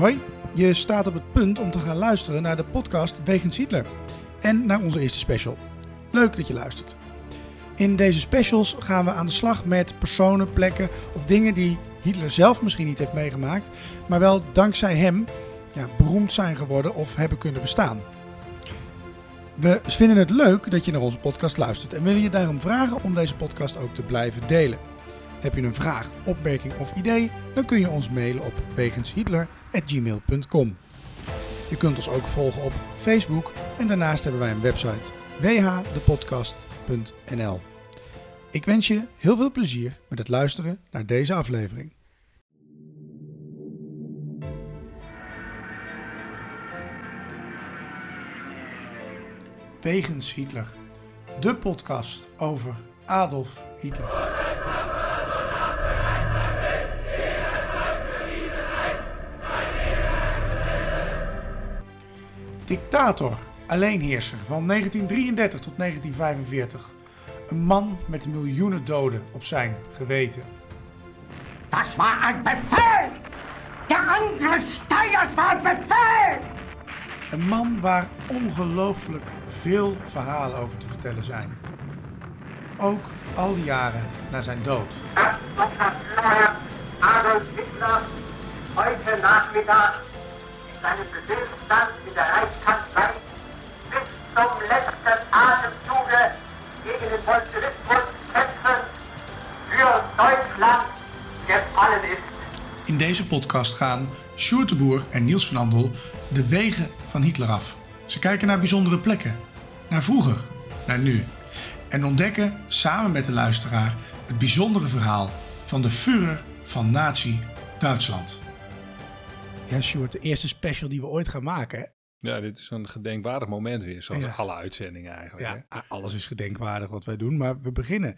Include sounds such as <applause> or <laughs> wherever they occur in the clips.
Hoi, je staat op het punt om te gaan luisteren naar de podcast Wegens Hitler en naar onze eerste special. Leuk dat je luistert. In deze specials gaan we aan de slag met personen, plekken of dingen die Hitler zelf misschien niet heeft meegemaakt, maar wel dankzij hem ja, beroemd zijn geworden of hebben kunnen bestaan. We vinden het leuk dat je naar onze podcast luistert en willen je daarom vragen om deze podcast ook te blijven delen. Heb je een vraag, opmerking of idee, dan kun je ons mailen op wegenshitler.gmail.com. Je kunt ons ook volgen op Facebook en daarnaast hebben wij een website whdepodcast.nl. Ik wens je heel veel plezier met het luisteren naar deze aflevering. Wegens Hitler, de podcast over Adolf Hitler. Dictator, alleenheerser van 1933 tot 1945. Een man met miljoenen doden op zijn geweten. Das war ein Befehl! Der Angriff Steiners war ein Befehl! Een man waar ongelooflijk veel verhalen over te vertellen zijn. Ook al die jaren na zijn dood. Adolf Hitler heute Nachmittag Befehlsstand in der Reichskanzlei bis zum letzten Atemzuge gegen den Bolschewismus kämpfen für Deutschland gefallen ist. In deze podcast gaan Sjoerd en Niels van Andel de wegen van Hitler af. Ze kijken naar bijzondere plekken, naar vroeger, naar nu. En ontdekken samen met de luisteraar het bijzondere verhaal van de Führer van Nazi Duitsland. Ja, Sjoerd, de eerste special die we ooit gaan maken. Ja, dit is een gedenkwaardig moment weer, zoals Ja. alle uitzendingen eigenlijk. Ja, alles is gedenkwaardig wat wij doen. Maar we beginnen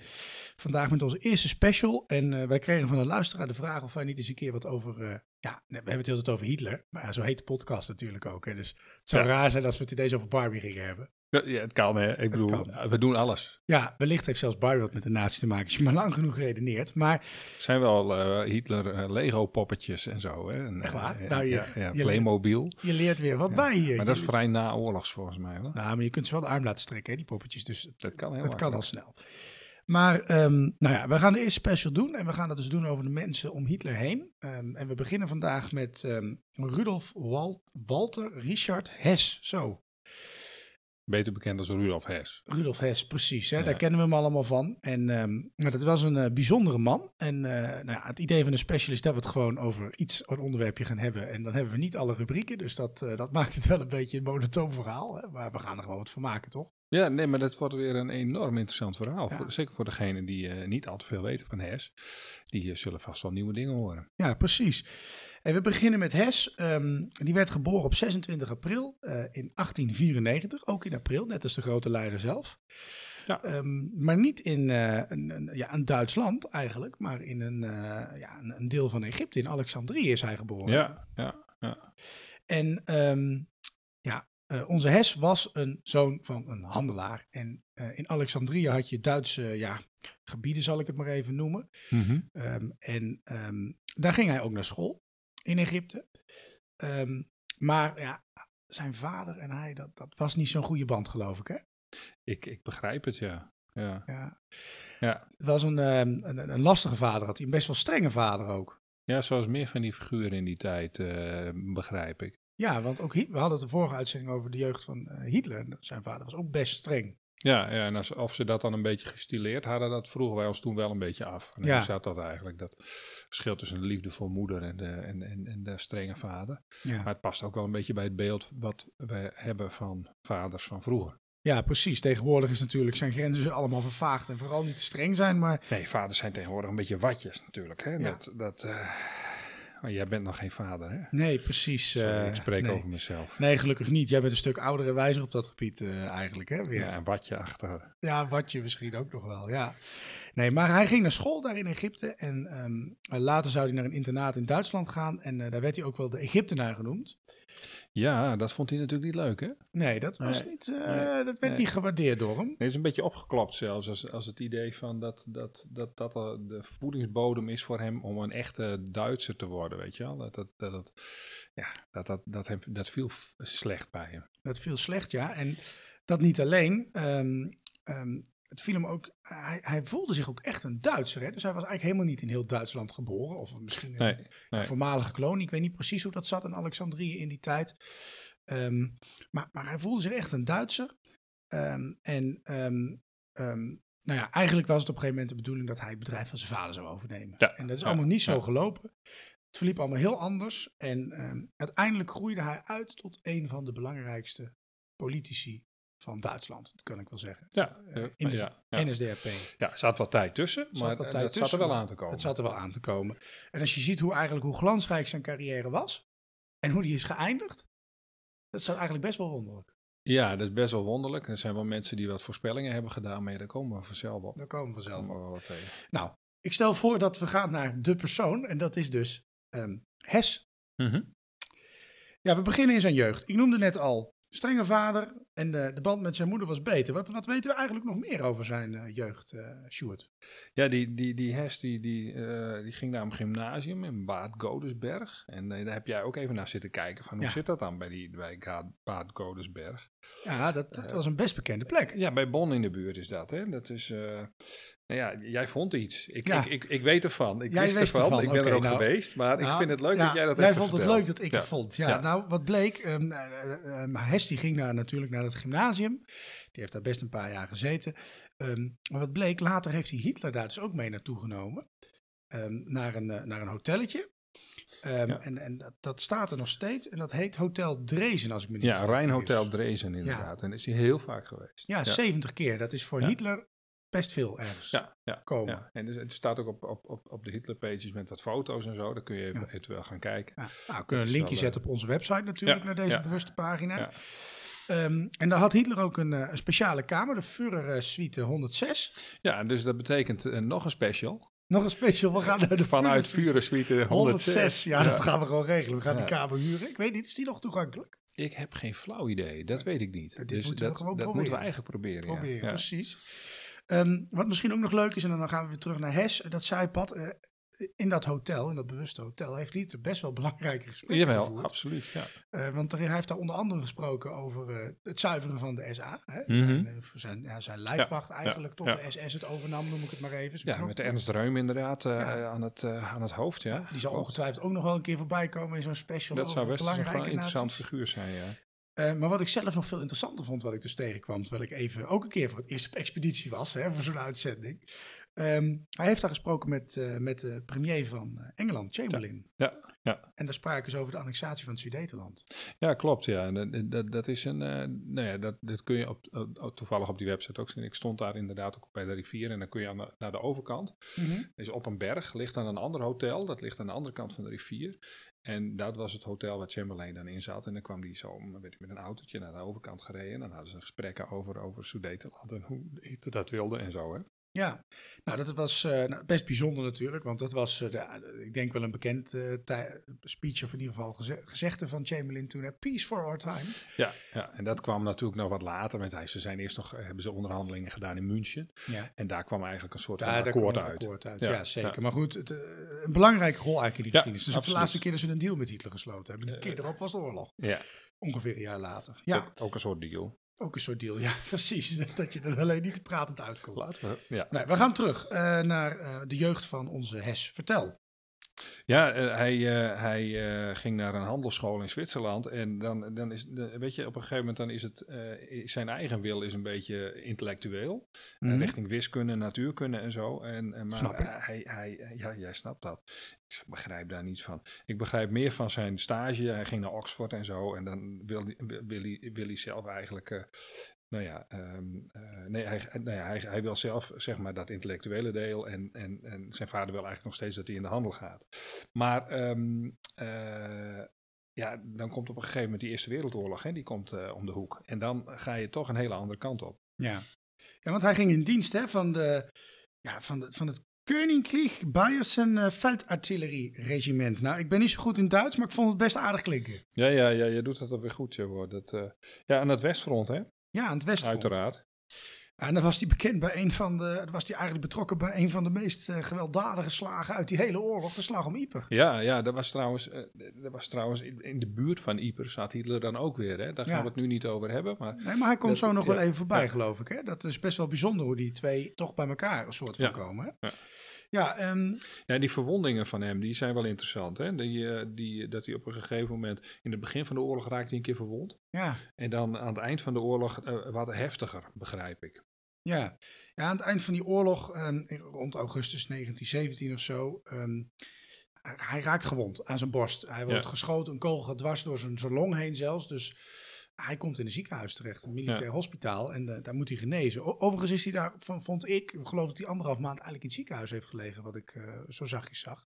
vandaag met onze eerste special. En eh, wij kregen van een luisteraar de vraag of wij niet eens een keer wat over... eh, ja, we hebben het heel tijd over Hitler. Maar ja, zo heet de podcast natuurlijk ook. Hè. Dus het zou Ja. raar zijn als we het ineens over Barbie gingen hebben. Ja, het kan hè. Ik bedoel, kan. we doen alles. Ja, wellicht heeft zelfs Barbie wat met de nazi te maken. Als je maar lang genoeg redeneert. Maar zijn wel eh, Hitler eh, Lego poppetjes en zo. Hè? En, Echt eh, waar? ja, Nou, je- ja, je Playmobil. je leert weer wat Ja. bij hier. Maar dat is vrij naoorlogs volgens mij hoor. Nou, maar je kunt ze wel de arm laten strekken, hè, die poppetjes. Dus het, Dat kan heel het kan al snel. Maar ehm, nou ja, we gaan de eerste special doen. En we gaan dat dus doen over de mensen om Hitler heen. Ehm, en we beginnen vandaag met ehm, Rudolf Wal- Walter Richard Hess. Zo, Beter bekend als Rudolf Hess. Rudolf Hess, precies. Hè? Ja. Daar kennen we hem allemaal van. En ehm, nou, dat was een eh, bijzondere man. En eh, nou ja, het idee van een special is dat we het gewoon over iets, een onderwerpje gaan hebben. En dan hebben we niet alle rubrieken. Dus dat, eh, dat <laughs> maakt het wel een beetje een monotoon verhaal. Hè? Maar we gaan er gewoon wat van maken, toch? Ja, nee, maar dat wordt weer een enorm interessant verhaal. Ja. Voor, zeker voor degenen die niet al te veel weten van Hess. Die zullen vast wel nieuwe dingen horen. Ja, precies. En we beginnen met Hess. Ehm, die werd geboren op 26 april eh, in 1894. Ook in april, net als de grote leider zelf. Ja. Ehm, maar niet in eh, een, een, ja, een Duits land eigenlijk, maar in een, eh, ja, een, een deel van Egypte. In Alexandrië is hij geboren. Ja, ja, ja. En ehm, ja, onze Hess was een zoon van een handelaar. En in Alexandrië had je Duitse ja, gebieden, zal ik het maar even noemen. Mhm. En daar ging hij ook naar school in Egypte. Ehm, maar ja, zijn vader en hij, dat, dat was niet zo'n goede band, geloof ik. Hè? Ik, ik begrijp het, ja. Ja, Ja. ja. Het was een, ehm, een, een lastige vader, had hij een best wel strenge vader ook. ja zoals meer van die figuren in die tijd, eh, begrijp ik. Ja, want ook we hadden het de vorige uitzending over de jeugd van eh, Hitler. Zijn vader was ook best streng. Ja, ja en als, of ze dat dan een beetje gestileerd hadden, dat vroegen wij ons toen wel een beetje af. En Ja. hoe zat dat eigenlijk? Dat verschil tussen de liefdevol moeder en de, en, en, en de strenge vader. Ja. Maar het past ook wel een beetje bij het beeld wat we hebben van vaders van vroeger. ja, precies. Tegenwoordig is natuurlijk zijn grenzen allemaal vervaagd en vooral niet te streng zijn. Maar Nee, vaders zijn tegenwoordig een beetje watjes natuurlijk. Hè? Ja. Dat, dat, eh, jij bent nog geen vader, hè? nee, precies. Sorry, eh, ik spreek nee. over mezelf. Nee, gelukkig niet. Jij bent een stuk ouder en wijzer op dat gebied eh, eigenlijk. Hè? Weer. Ja, een watje achter. Ja, wat je misschien ook nog wel, ja. Nee, maar hij ging naar school daar in Egypte. En ehm, later zou hij naar een internaat in Duitsland gaan. En eh, daar werd hij ook wel de Egyptenaar genoemd. Ja, dat vond hij natuurlijk niet leuk, hè? Nee, dat, was Nee, niet, eh, nee, dat werd nee. niet gewaardeerd door hem. Het is een beetje opgeklopt zelfs, als, als het idee van dat dat, dat, dat de voedingsbodem is voor hem om een echte Duitser te worden, weet je wel. Dat, dat, dat, dat- ja, dat, dat, dat, hem, dat viel slecht bij hem. Dat viel slecht, ja. En dat niet alleen. ehm, ehm, het viel hem ook. Hij, hij voelde zich ook echt een Duitser. Hè? Dus hij was eigenlijk helemaal niet in heel Duitsland geboren. Of misschien Nee, een nee. voormalige kolonie. Ik weet niet precies hoe dat zat in Alexandrië in die tijd. Ehm, maar, maar hij voelde zich echt een Duitser. Ehm, en ehm, nou ja, eigenlijk was het op een gegeven moment de bedoeling dat hij het bedrijf van zijn vader zou overnemen. Ja, En dat is ja, allemaal niet zo ja. gelopen. Het verliep allemaal heel anders. En uiteindelijk groeide hij uit tot een van de belangrijkste politici van Duitsland. Dat kan ik wel zeggen. Ja, eh, in de ja, ja. NSDAP. ja, er zat wat tijd tussen, zat maar wat eh, tijd zat tussen, er wel aan te komen. Het zat er wel aan te komen. En als je ziet hoe eigenlijk hoe glansrijk zijn carrière was en hoe die is geëindigd, dat is eigenlijk best wel wonderlijk. Ja, dat is best wel wonderlijk. Er zijn wel mensen die wat voorspellingen hebben gedaan, maar daar komen we vanzelf op. Daar komen we vanzelf wel wat tegen. Nou, ik stel voor dat we gaan naar de persoon en dat is dus ehm Hes. Mhm. Ja, we beginnen in zijn jeugd. Ik noemde net al strenge vader en de, de band met zijn moeder was beter. Wat, wat weten we eigenlijk nog meer over zijn eh, jeugd, eh Sjoerd? Ja, die, die, die Hess die, die, eh, die ging naar een gymnasium in Bad Godesberg. En eh, daar heb jij ook even naar zitten kijken van hoe Ja. zit dat dan bij, die, bij Bad Godesberg. Ja, dat, dat Eh, was een best bekende plek. Ja, bij Bonn in de buurt is dat. Hè? Dat is, eh, nou ja, jij vond iets. Ik, Ja. ik, ik, ik weet ervan. Ik Jij wist ervan. ervan, Ik ben er ook nou. geweest. Maar ik Nou, vind het leuk ja, dat jij dat Jij even vond het leuk dat ik het vond. Ja, nou, wat bleek. ehm eh, eh, Hess die ging daar natuurlijk naar het gymnasium. Die heeft daar best een paar jaar gezeten. Ehm, maar wat bleek, later heeft hij Hitler daar dus ook mee naartoe genomen. Ehm, naar, een, eh, naar een hotelletje. Ehm, Ja. En, en dat, dat staat er nog steeds. En dat heet Hotel Drezen, als ik me niet Ja. Rijnhotel Drezen inderdaad. En is hij heel vaak geweest. Ja, 70 keer. Dat is voor. Hitler best veel ergens Ja, ja, komen. ja. En dus, het staat ook op, op, op, op de Hitler-pages met wat foto's en zo. Daar kun je even, eventueel gaan kijken. Ja, nou, we kunnen een linkje wel, zetten op onze website natuurlijk, naar deze bewuste pagina. Ehm, en daar had Hitler ook een, eh, een speciale kamer, de Führer Suite 106. Ja, dus dat betekent eh, nog een special. Nog een special, we gaan naar de Vanuit Führer Suite Vuren Suite 106. 106. Ja, dat gaan we gewoon regelen. We gaan Ja. die kamer huren. Ik weet niet, is die nog toegankelijk? Ik heb geen flauw idee. Dat weet ik niet. Dit dus moeten dat, dat proberen. moeten we eigenlijk proberen. Proberen, Ja. precies. Ehm, wat misschien ook nog leuk is, en dan gaan we weer terug naar Hes, dat zijpad. eh, in dat hotel, in dat bewuste hotel, heeft Hitler best wel belangrijke gesprekken Jawel, gevoerd. absoluut. Ja. Eh, want er- hij heeft daar onder andere gesproken over eh, het zuiveren van de SA. Hè? Mhm. zijn, eh, zijn, ja, zijn lijfwacht eigenlijk tot de SS het overnam, noem ik het maar even. Zijn ja, met. Ernst Reum inderdaad aan, het, aan het hoofd. Ja. Die zal ongetwijfeld ook nog wel een keer voorbij komen in zo'n special. Dat zou best een interessant figuur zijn, ja. Maar wat ik zelf nog veel interessanter vond, wat ik dus tegenkwam, terwijl ik even ook een keer voor het eerst op expeditie was, hè, voor zo'n uitzending. Ehm, hij heeft daar gesproken met, eh, met de premier van eh, Engeland, Chamberlain. Ja, ja. En daar spraken ze over de annexatie van het Sudetenland. Ja, klopt. Ja. Dat, dat, dat is een. eh, nou ja, dat, dat kun je op, op- toevallig op die website ook zien. Ik stond daar inderdaad ook bij de rivier en dan kun je aan de- naar de overkant. is op een berg, ligt aan een ander hotel. Dat ligt aan de andere kant van de rivier. En dat was het hotel waar Chamberlain dan in zat. En dan kwam die zo hij met een autootje naar de overkant gereden. En dan hadden ze gesprekken over, over Sudetenland en hoe Hitler dat wilde en zo. Hè? Ja, nou dat was eh, nou, best bijzonder natuurlijk, want dat was, eh, de, ik denk wel een bekend eh, speech, of in ieder geval geze- gezegde van Chamberlain toen, hè, peace for our time. Ja, ja, en dat kwam natuurlijk nog wat later. Met hij. Ze zijn eerst nog, eh, hebben ze onderhandelingen gedaan in München. Ja, En daar kwam eigenlijk een soort van akkoord uit. akkoord uit. Ja, Ja, zeker. Maar goed, het, eh, een belangrijke rol eigenlijk in die geschiedenis. Dus ook de laatste keer dat ze een deal met Hitler gesloten hebben. De Eh, keer erop was de oorlog, Ja, ongeveer een jaar later. Ja, ook, ook een soort deal. Ook een soort deal. Ja, <laughs> precies. <laughs> Dat je er alleen niet pratend uitkomt. Laten we. Ja, Nee, we gaan terug eh, naar eh, de jeugd van onze Hes. Vertel. Ja eh, hij, eh, hij eh, ging naar een handelsschool in Zwitserland. En dan, dan is, weet je, op een gegeven moment dan is het, zijn eigen wil is een beetje intellectueel. Mhm. richting wiskunde, natuurkunde en zo. En, maar Snap ik. Hij, hij, ja, jij snapt dat. Ik begrijp daar niets van. Ik begrijp meer van zijn stage. Hij ging naar Oxford en zo. En dan wil, wil, wil, hij, wil hij zelf eigenlijk. Nou ja, ehm, eh, nee, hij, nou ja hij, hij wil zelf zeg maar dat intellectuele deel. En, en, en zijn vader wil eigenlijk nog steeds dat hij in de handel gaat. Maar ehm, eh, ja, dan komt op een gegeven moment die Eerste Wereldoorlog. Hè, die komt eh, om de hoek. En dan ga je toch een hele andere kant op. Ja. ja, want hij ging in dienst hè, van de ja, van, de, van het Königlich Bayersen uh, Veldartillerie-regiment. Nou, ik ben niet zo goed in Duits, maar ik vond het best aardig klinken. Ja, ja, ja je doet dat alweer goed, joh. Dat, uh, ja, aan het westfront, hè? Ja, aan het westfront. Uiteraard. En dan was hij bekend bij een van de. was hij eigenlijk betrokken bij een van de meest uh, gewelddadige slagen uit die hele oorlog, de slag om Ypres. Ja, ja dat was trouwens, uh, dat was trouwens in, in, de buurt van Ypres zat Hitler dan ook weer. Hè? Daar gaan ja. we het nu niet over hebben. Maar nee, maar hij komt zo nog ja, wel even voorbij, ja. geloof ik. Hè? Dat is best wel bijzonder hoe die twee toch bij elkaar een soort van komen. Hè? Ja. Um, ja, die verwondingen van hem, die zijn wel interessant. Hè? Die, uh, die, dat hij op een gegeven moment, in het begin van de oorlog raakte hij een keer verwond. Ja. En dan aan het eind van de oorlog uh, wat heftiger, begrijp ik. Ja. ja, aan het eind van die oorlog, um, rond augustus 1917 of zo, um, hij raakt gewond aan zijn borst. Hij wordt ja. geschoten, een kogel gaat dwars door zijn, zijn long heen zelfs. Dus hij komt in een ziekenhuis terecht, een militair ja. hospitaal, en uh, daar moet hij genezen. O overigens is hij daar, vond ik, ik geloof dat hij anderhalf maand eigenlijk in het ziekenhuis heeft gelegen, wat ik uh, zo zachtjes zag.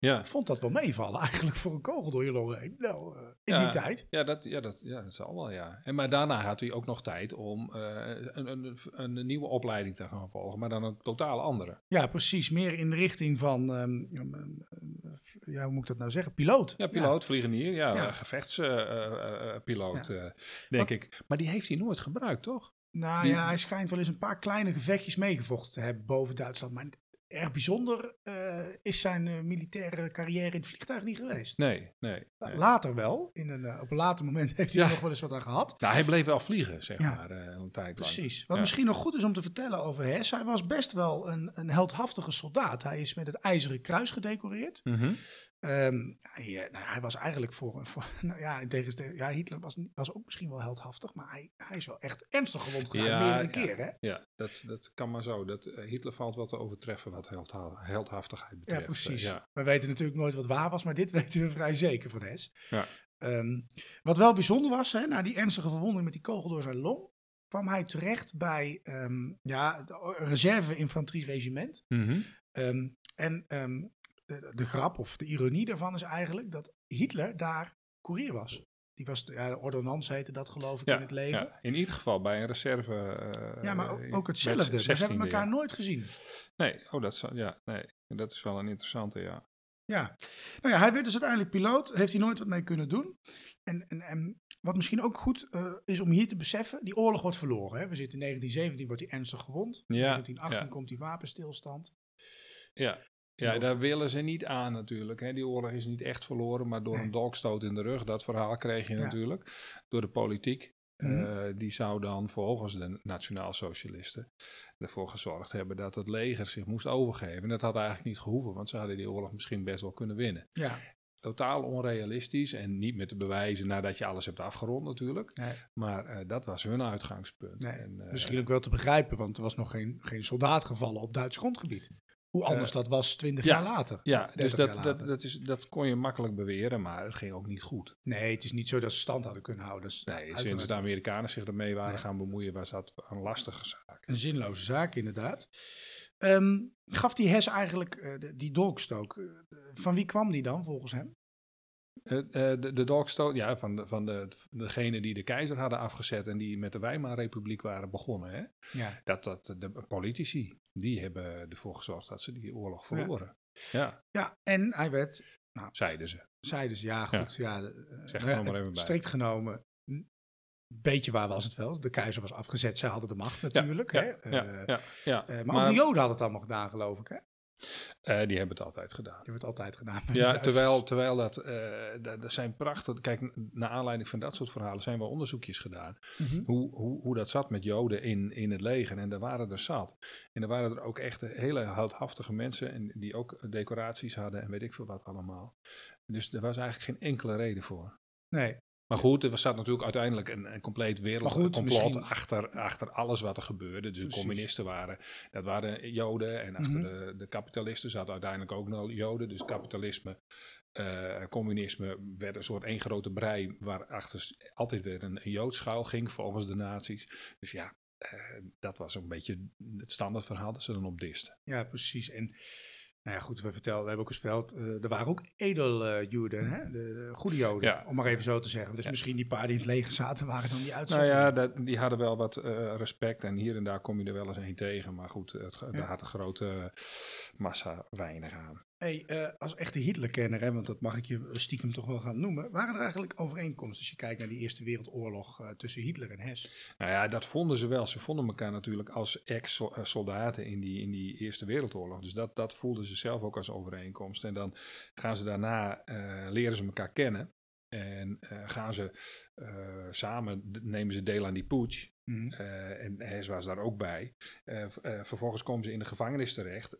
Ja. Ik vond dat wel meevallen eigenlijk voor een kogel door je longen heen. Nou, uh, in ja, die tijd. Ja dat, ja, dat, ja, dat zal wel, ja. En, maar daarna had hij ook nog tijd om uh, een, een, een, nieuwe opleiding te gaan volgen, maar dan een totaal andere. Ja, precies. Meer in de richting van, um, ja, hoe moet ik dat nou zeggen? Piloot. Ja, piloot, ja. vliegenier, ja, ja. gevechtspiloot, uh, denk maar, ik. Maar die heeft hij nooit gebruikt, toch? Nou die, ja, hij schijnt wel eens een paar kleine gevechtjes meegevochten te hebben boven Duitsland, maar erg bijzonder uh, is zijn uh, militaire carrière in het vliegtuig niet geweest. Nee, nee. nee. Later wel. In een, uh, op een later moment <laughs> heeft hij ja. nog wel eens wat aan gehad. Nou, hij bleef wel vliegen, zeg ja. maar, een tijd lang. Precies. Wat ja. misschien nog goed is om te vertellen over Hess. Hij was best wel een, een heldhaftige soldaat. Hij is met het IJzeren Kruis gedecoreerd. Mm -hmm. Um, hij, nou, hij, was eigenlijk voor, voor <laughs> nou ja, tegenstelling, ja, Hitler was, was ook misschien wel heldhaftig, maar hij, hij is wel echt ernstig gewond gegaan, ja, meerdere ja, keer, hè? Ja, dat, dat kan maar zo. Dat, uh, Hitler valt wel te overtreffen wat heldha heldhaftigheid betreft. Ja, precies. Uh, ja. We weten natuurlijk nooit wat waar was, maar dit <laughs> weten we vrij zeker van Hess. Ja. Um, wat wel bijzonder was, hè, na die ernstige verwonding met die kogel door zijn long, kwam hij terecht bij um, ja, het reserve-infanterie-regiment. Mm -hmm. um, en de, de, grap of de ironie daarvan is eigenlijk dat Hitler daar koerier was. Die was, ja, de ordonnans heette dat geloof ik ja, in het leger. Ja, in ieder geval bij een reserve. Uh, ja, maar ook, ook hetzelfde. We hebben elkaar nooit gezien. Nee, oh, dat, ja, nee, dat is wel een interessante, ja. Ja, nou ja, hij werd dus uiteindelijk piloot. Heeft hij nooit wat mee kunnen doen. En, en, en wat misschien ook goed uh, is om hier te beseffen, die oorlog wordt verloren. Hè? We zitten in 1917, wordt hij ernstig gewond. In ja, 1918 ja. komt die wapenstilstand. Ja, ja, daar willen ze niet aan natuurlijk. Hè. Die oorlog is niet echt verloren, maar door nee. een dolkstoot in de rug. Dat verhaal kreeg je ja. natuurlijk door de politiek. Mm -hmm. uh, die zou dan volgens de nationaal-socialisten ervoor gezorgd hebben dat het leger zich moest overgeven. En dat had eigenlijk niet gehoeven, want ze hadden die oorlog misschien best wel kunnen winnen. Ja. Totaal onrealistisch en niet met de bewijzen nadat je alles hebt afgerond natuurlijk. Nee. Maar uh, dat was hun uitgangspunt. Nee. En, uh, misschien ook wel te begrijpen, want er was nog geen, geen soldaat gevallen op Duits grondgebied. Hoe anders uh, dat was twintig ja, jaar later. Ja, dus dat, dat, dat, is, dat kon je makkelijk beweren, maar het ging ook niet goed. Nee, het is niet zo dat ze stand hadden kunnen houden. Dus nee, sinds de Amerikanen zich ermee waren nee. gaan bemoeien, was dat een lastige zaak. Een zinloze zaak, inderdaad. Um, gaf die Hess eigenlijk uh, die dolkstook? Uh, van wie kwam die dan, volgens hem? Uh, de, de dolkstoot, ja, van, de, van de, degene die de keizer hadden afgezet en die met de Weimarrepubliek waren begonnen. Hè? Ja. Dat, dat de politici, die hebben ervoor gezorgd dat ze die oorlog verloren. Ja, ja. ja en hij werd... Nou, zeiden ze. Zeiden ze, ja goed. Ja. ja zeg er maar even bij. Strikt genomen, een beetje waar was het wel. De keizer was afgezet, zij hadden de macht natuurlijk. Ja, hè? ja, ja, ja. Uh, maar, maar ook de Joden hadden het allemaal gedaan, geloof ik, hè? Uh, die hebben het altijd gedaan. Die hebben het altijd gedaan. Ja, terwijl, terwijl dat, uh, dat zijn prachtig. Kijk, naar aanleiding van dat soort verhalen zijn wel onderzoekjes gedaan. Mm -hmm. hoe, hoe, hoe dat zat met Joden in, in het leger. En daar waren er zat. En er waren er ook echt hele houdhaftige mensen. En die ook decoraties hadden en weet ik veel wat allemaal. Dus er was eigenlijk geen enkele reden voor. Nee. Maar goed, er zat natuurlijk uiteindelijk een, een compleet wereldcomplot achter, achter alles wat er gebeurde. Dus de communisten waren, dat waren joden. En achter Mhm. mm -hmm. de, de kapitalisten zaten uiteindelijk ook nog joden. Dus kapitalisme, uh, communisme werd een soort één grote brei... waarachter altijd weer een, een schuil ging volgens de nazi's. Dus ja, uh, dat was een beetje het standaardverhaal dat ze dan op disten. Ja, precies. En Nou ja, goed, we, vertelden, we hebben ook eens verteld, eh, er waren ook edeljoden, hè? De, de goede joden, Ja. om maar even zo te zeggen. Dus Ja. misschien die paar die in het leger zaten, waren dan die Nou uitzonderingen. ja, dat, die hadden wel wat eh, respect en hier en daar kom je er wel eens een tegen. Maar goed, het, daar had een grote massa weinig aan. Hey, eh, als echte Hitlerkenner, hè, want dat mag ik je stiekem toch wel gaan noemen, waren er eigenlijk overeenkomsten als je kijkt naar die Eerste Wereldoorlog eh, tussen Hitler en Hess? Nou ja, dat vonden ze wel. Ze vonden elkaar natuurlijk als ex-soldaten in die, in die Eerste Wereldoorlog. Dus dat, dat voelden ze zelf ook als overeenkomst. En dan gaan ze daarna, eh, leren ze elkaar kennen. En eh, gaan ze eh, samen, nemen ze deel aan die putsch. Mhm. Eh, en Hess was daar ook bij. Vervolgens komen ze in de gevangenis terecht.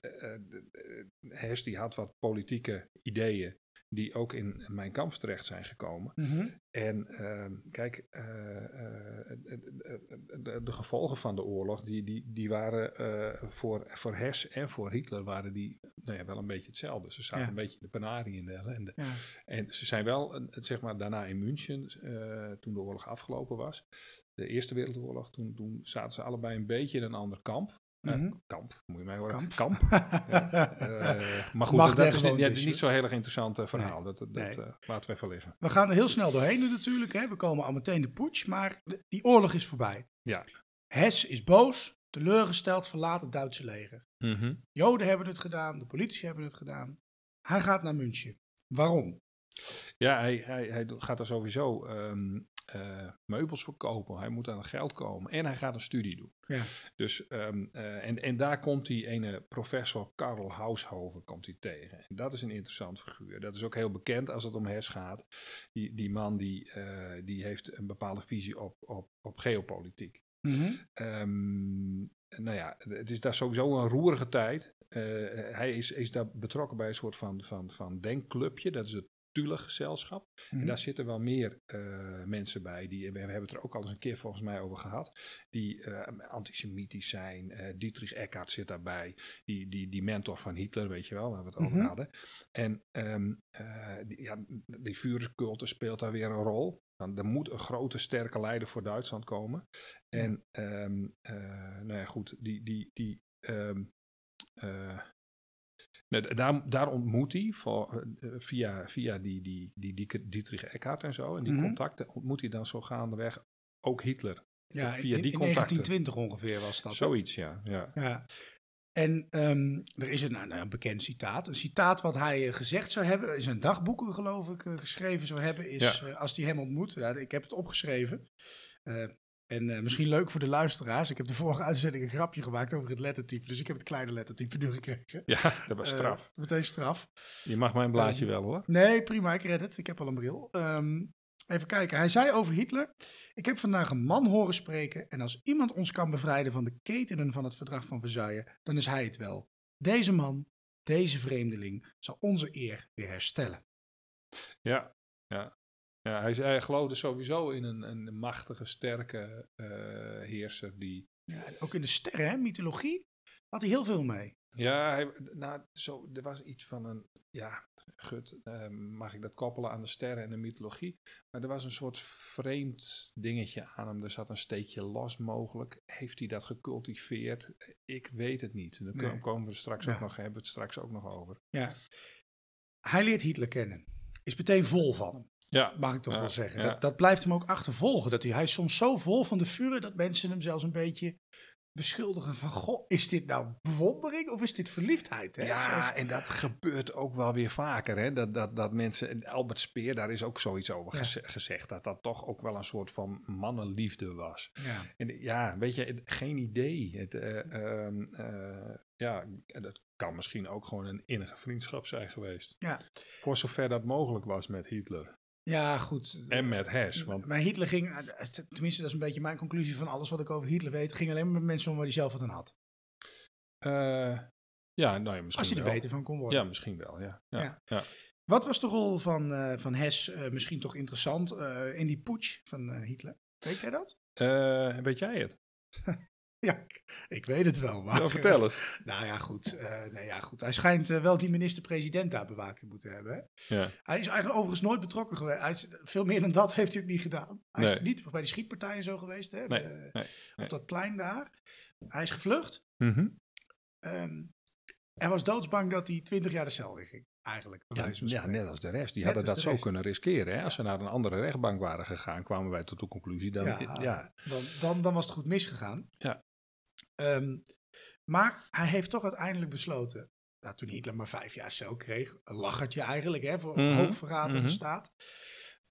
Hess die had wat politieke ideeën die ook in mijn kamp terecht zijn gekomen. Mhm. En ehm, kijk, eh, eh, de, de, gevolgen van de oorlog, die, die, die waren eh, voor, voor Hess en voor Hitler waren die nou ja, wel een beetje hetzelfde. Ze zaten Ja. een beetje in de penarie in de ellende. Ja. En ze zijn wel, zeg maar, daarna in München, toen de oorlog afgelopen was, de Eerste Wereldoorlog, toen, toen zaten ze allebei een beetje in een ander kamp. Eh, Mhm. kamp, moet je mij horen. Kamp. Kamp. <laughs> Ja, eh, maar goed, dat, is, niet, ja, is niet zo'n heel erg interessant eh, verhaal. Dat, dat, Nee. eh, laten we even liggen. We gaan er heel snel doorheen nu natuurlijk. Hè. We komen al meteen de putsch, maar de- die oorlog is voorbij. Ja. Hess is boos, teleurgesteld, verlaat het Duitse leger. Mhm. Joden hebben het gedaan, de politici hebben het gedaan. Hij gaat naar München. Waarom? Ja, hij, hij, hij gaat er sowieso ehm, eh, meubels verkopen. Hij moet aan het geld komen. En hij gaat een studie doen. Ja. Dus, ehm, eh, en, en daar komt die ene professor Karl Haushoven komt hij tegen. En dat is een interessant figuur. Dat is ook heel bekend als het om Hess gaat. Die, die man die, eh, die heeft een bepaalde visie op, op, op geopolitiek. Mhm. Ehm, nou ja, het is daar sowieso een roerige tijd. Hij is, is daar betrokken bij een soort van, van, van denkclubje. Dat is het Thule-gezelschap. En Mhm. daar zitten wel meer eh, mensen bij. Die, we hebben het er ook al eens een keer volgens mij over gehad. Die eh, antisemitisch zijn. Eh, Dietrich Eckart zit daarbij. Die, die, die mentor van Hitler, weet je wel, waar we het over Mhm. hadden. En ehm, eh, die, ja, die Führercultus speelt daar weer een rol. Dan, er moet een grote, sterke leider voor Duitsland komen. En ehm, eh, nou ja, goed, die, die, die ehm, daar, daar ontmoet hij voor, eh, via, via die, die, die, die Dietrich Eckart en zo. En die Mhm. contacten ontmoet hij dan zo gaandeweg ook Hitler. Ja, via in, die contacten. 1920 ongeveer was dat. Zoiets, ja. ja. En ehm, er is een, nou, een bekend citaat. Een citaat wat hij eh, gezegd zou hebben, in zijn dagboeken geloof ik, eh, geschreven zou hebben, is Ja. eh, als hij hem ontmoet. Ja, ik heb het opgeschreven. En eh, misschien leuk voor de luisteraars. Ik heb de vorige uitzending een grapje gemaakt over het lettertype. Dus ik heb het kleine lettertype nu gekregen. Ja, dat was Eh, straf. meteen straf. Je mag mijn blaadje eh, wel hoor. Nee, prima, ik red het. Ik heb al een bril. Ehm, even kijken. Hij zei over Hitler: Ik heb vandaag een man horen spreken. En als iemand ons kan bevrijden van de ketenen van het verdrag van Versailles, dan is hij het wel. Deze man, deze vreemdeling, zal onze eer weer herstellen. Ja, ja. Ja hij, hij geloofde sowieso in een, een machtige, sterke eh, heerser die Ja, ook in de sterren, hè, mythologie, had hij heel veel mee. Ja, hij, nou, zo, er was iets van een, ja, gut, eh, mag ik dat koppelen aan de sterren en de mythologie? Maar er was een soort vreemd dingetje aan hem. Er zat een steekje los mogelijk. Heeft hij dat gecultiveerd? Ik weet het niet. Daar Nee. komen we straks Ja. ook nog, hebben we het straks ook nog over. Ja. Hij leert Hitler kennen. Is meteen vol van hem, Ja, mag ik toch Ja, wel zeggen. ja. Dat, dat blijft hem ook achtervolgen. Dat hij, hij is soms zo vol van de vuren dat mensen hem zelfs een beetje beschuldigen van... Goh, is dit nou bewondering of is dit verliefdheid? Hè? Ja, Zoals- en dat gebeurt ook wel weer vaker. Hè? Dat, dat, dat mensen, en Albert Speer, daar is ook zoiets over Ja. gezegd. Dat dat toch ook wel een soort van mannenliefde was. ja. En ja, weet je, het- geen idee. Het, eh, ehm, eh, ja, dat kan misschien ook gewoon een innige vriendschap zijn geweest. Ja. Voor zover dat mogelijk was met Hitler. Ja, goed. En met Hess. Want Maar Hitler ging, eh, tenminste dat is een beetje mijn conclusie van alles wat ik over Hitler weet, ging alleen maar met mensen om waar hij zelf wat aan had. eh, ja, nou ja, misschien Als je er wel. beter van kon worden. Ja, misschien wel, ja. ja, Ja. ja. Wat was de rol van, eh, van Hess misschien toch interessant in die putsch van Hitler? Weet jij dat? Weet jij het? <laughs> <laughs> Ja, ik, weet het wel. Maar, Nou, vertel eens. nou ja, goed. eh, nee, ja, goed. Hij schijnt eh, wel die minister-president daar bewaakt te moeten hebben. Hè? Ja. Hij is eigenlijk overigens nooit betrokken geweest. Hij is, veel meer dan dat <laughs> heeft hij ook niet gedaan. Hij is niet bij die schietpartijen zo geweest. Hè? Nee, nee. Op dat plein daar. Hij is gevlucht. Ehm, En was doodsbang dat hij 20 jaar de cel in ging, eigenlijk. Ja, net als de rest. Die Net hadden dat zo rest. kunnen riskeren. Hè? Als ze naar een andere rechtbank waren gegaan, kwamen wij tot de conclusie. Dan, ja, ja. Dan, dan, dan was het goed misgegaan. Ja. Ehm, maar hij heeft toch uiteindelijk besloten, nou, toen Hitler maar vijf jaar cel kreeg, een lachertje eigenlijk, hè, voor Mhm, hoogverraad aan mhm. de staat.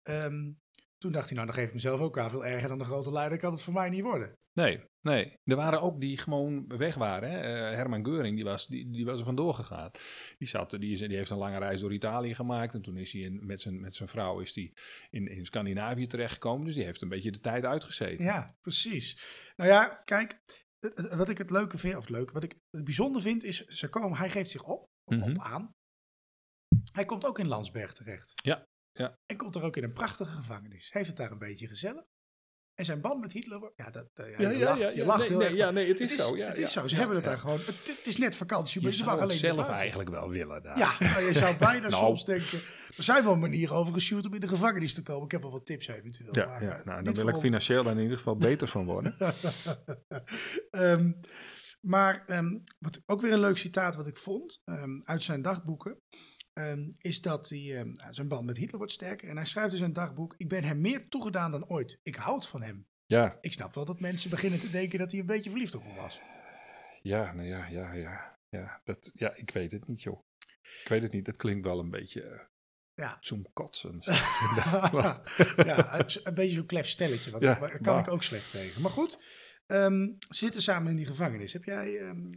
Ehm, toen dacht hij, nou, dan geef ik mezelf ook aan veel erger dan de grote leider, kan het voor mij niet worden. Nee, nee. Er waren ook die gewoon weg waren. Hè? Eh, Herman Geuring, die was, die, die was er vandoor gegaan. Die, zat, die, is, die heeft een lange reis door Italië gemaakt. En toen is hij in, met, zijn, met zijn vrouw is die in, in Scandinavië terechtgekomen. Dus die heeft een beetje de tijd uitgezeten. Ja, precies. Nou ja, kijk, wat ik het leuke vind, of leuk, wat ik het bijzonder vind, is, ze komen, hij geeft zich op, Mhm. op aan. Hij komt ook in Landsberg terecht. Ja, ja. En komt er ook in een prachtige gevangenis. Heeft het daar een beetje gezellig. En zijn band met Hitler, ja, dat, eh, ja, je lacht, je lacht nee, heel nee, erg. ja, nee, het is, het is zo. Ja, het is zo, ze hebben het daar gewoon. Het, het is net vakantie, maar je, mag het alleen zelf eigenlijk wel willen daar. Ja, nou, je zou bijna <laughs> Nou. soms denken, er zijn wel manieren over geshoot om in de gevangenis te komen. Ik heb wel wat tips eventueel. Ja, maar, ja, eh, nou, daar wil ik financieel dan in ieder geval beter van worden. <laughs> Ehm, maar ehm, wat ook weer een leuk citaat wat ik vond ehm, uit zijn dagboeken. Ehm, is dat hij, ehm, zijn band met Hitler wordt sterker. En hij schrijft in zijn dagboek: Ik ben hem meer toegedaan dan ooit. Ik houd van hem. Ja, Ik snap wel dat mensen beginnen te denken dat hij een beetje verliefd op hem was. ja, nou ja, ja, ja. Ja, dat, ja, ik weet het niet, joh. Ik weet het niet. Het klinkt wel een beetje uh, Ja. zoemkotsen. <laughs> ja, een- beetje zo'n klef stelletje. Ja, kan maar- ik ook slecht tegen. Maar goed, ehm, ze zitten samen in die gevangenis. Heb jij, ehm,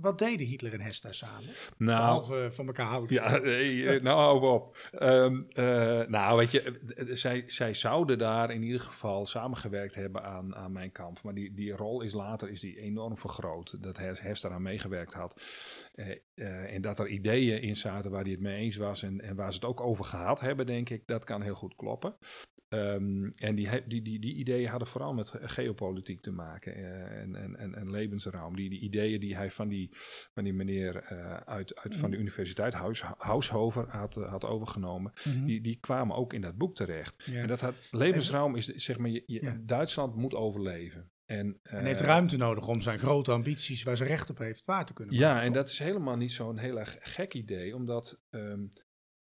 wat deden Hitler en Hesta samen? nou, Behalve van elkaar houden. Ja, nee, eh, nou hou op. Ehm, eh, nou, weet je, zij, zij zouden daar in ieder geval samengewerkt hebben aan, aan mijn kamp. Maar die, die rol is later is die enorm vergroot. Dat Hers daaraan meegewerkt had. Eh, en dat er ideeën in zaten waar hij het mee eens was. En, en waar ze het ook over gehad hebben, denk ik. Dat kan heel goed kloppen. En die, die, die, die ideeën hadden vooral met ge- geopolitiek te maken eh, en, en, en, en levensruim. Die, die ideeën die hij van die, van die meneer eh, uit, uit van de universiteit, Haus, Haushover, had, eh, had overgenomen, Mhm. die, die kwamen ook in dat boek terecht. Ja. En dat had, levensruim is, zeg maar, je, je- Ja. Duitsland moet overleven. En, En heeft ruimte nodig om zijn grote ambities, waar ze recht op heeft, waar te kunnen ja, maken, en toch? dat is helemaal niet zo'n heel erg gek idee, omdat, ehm,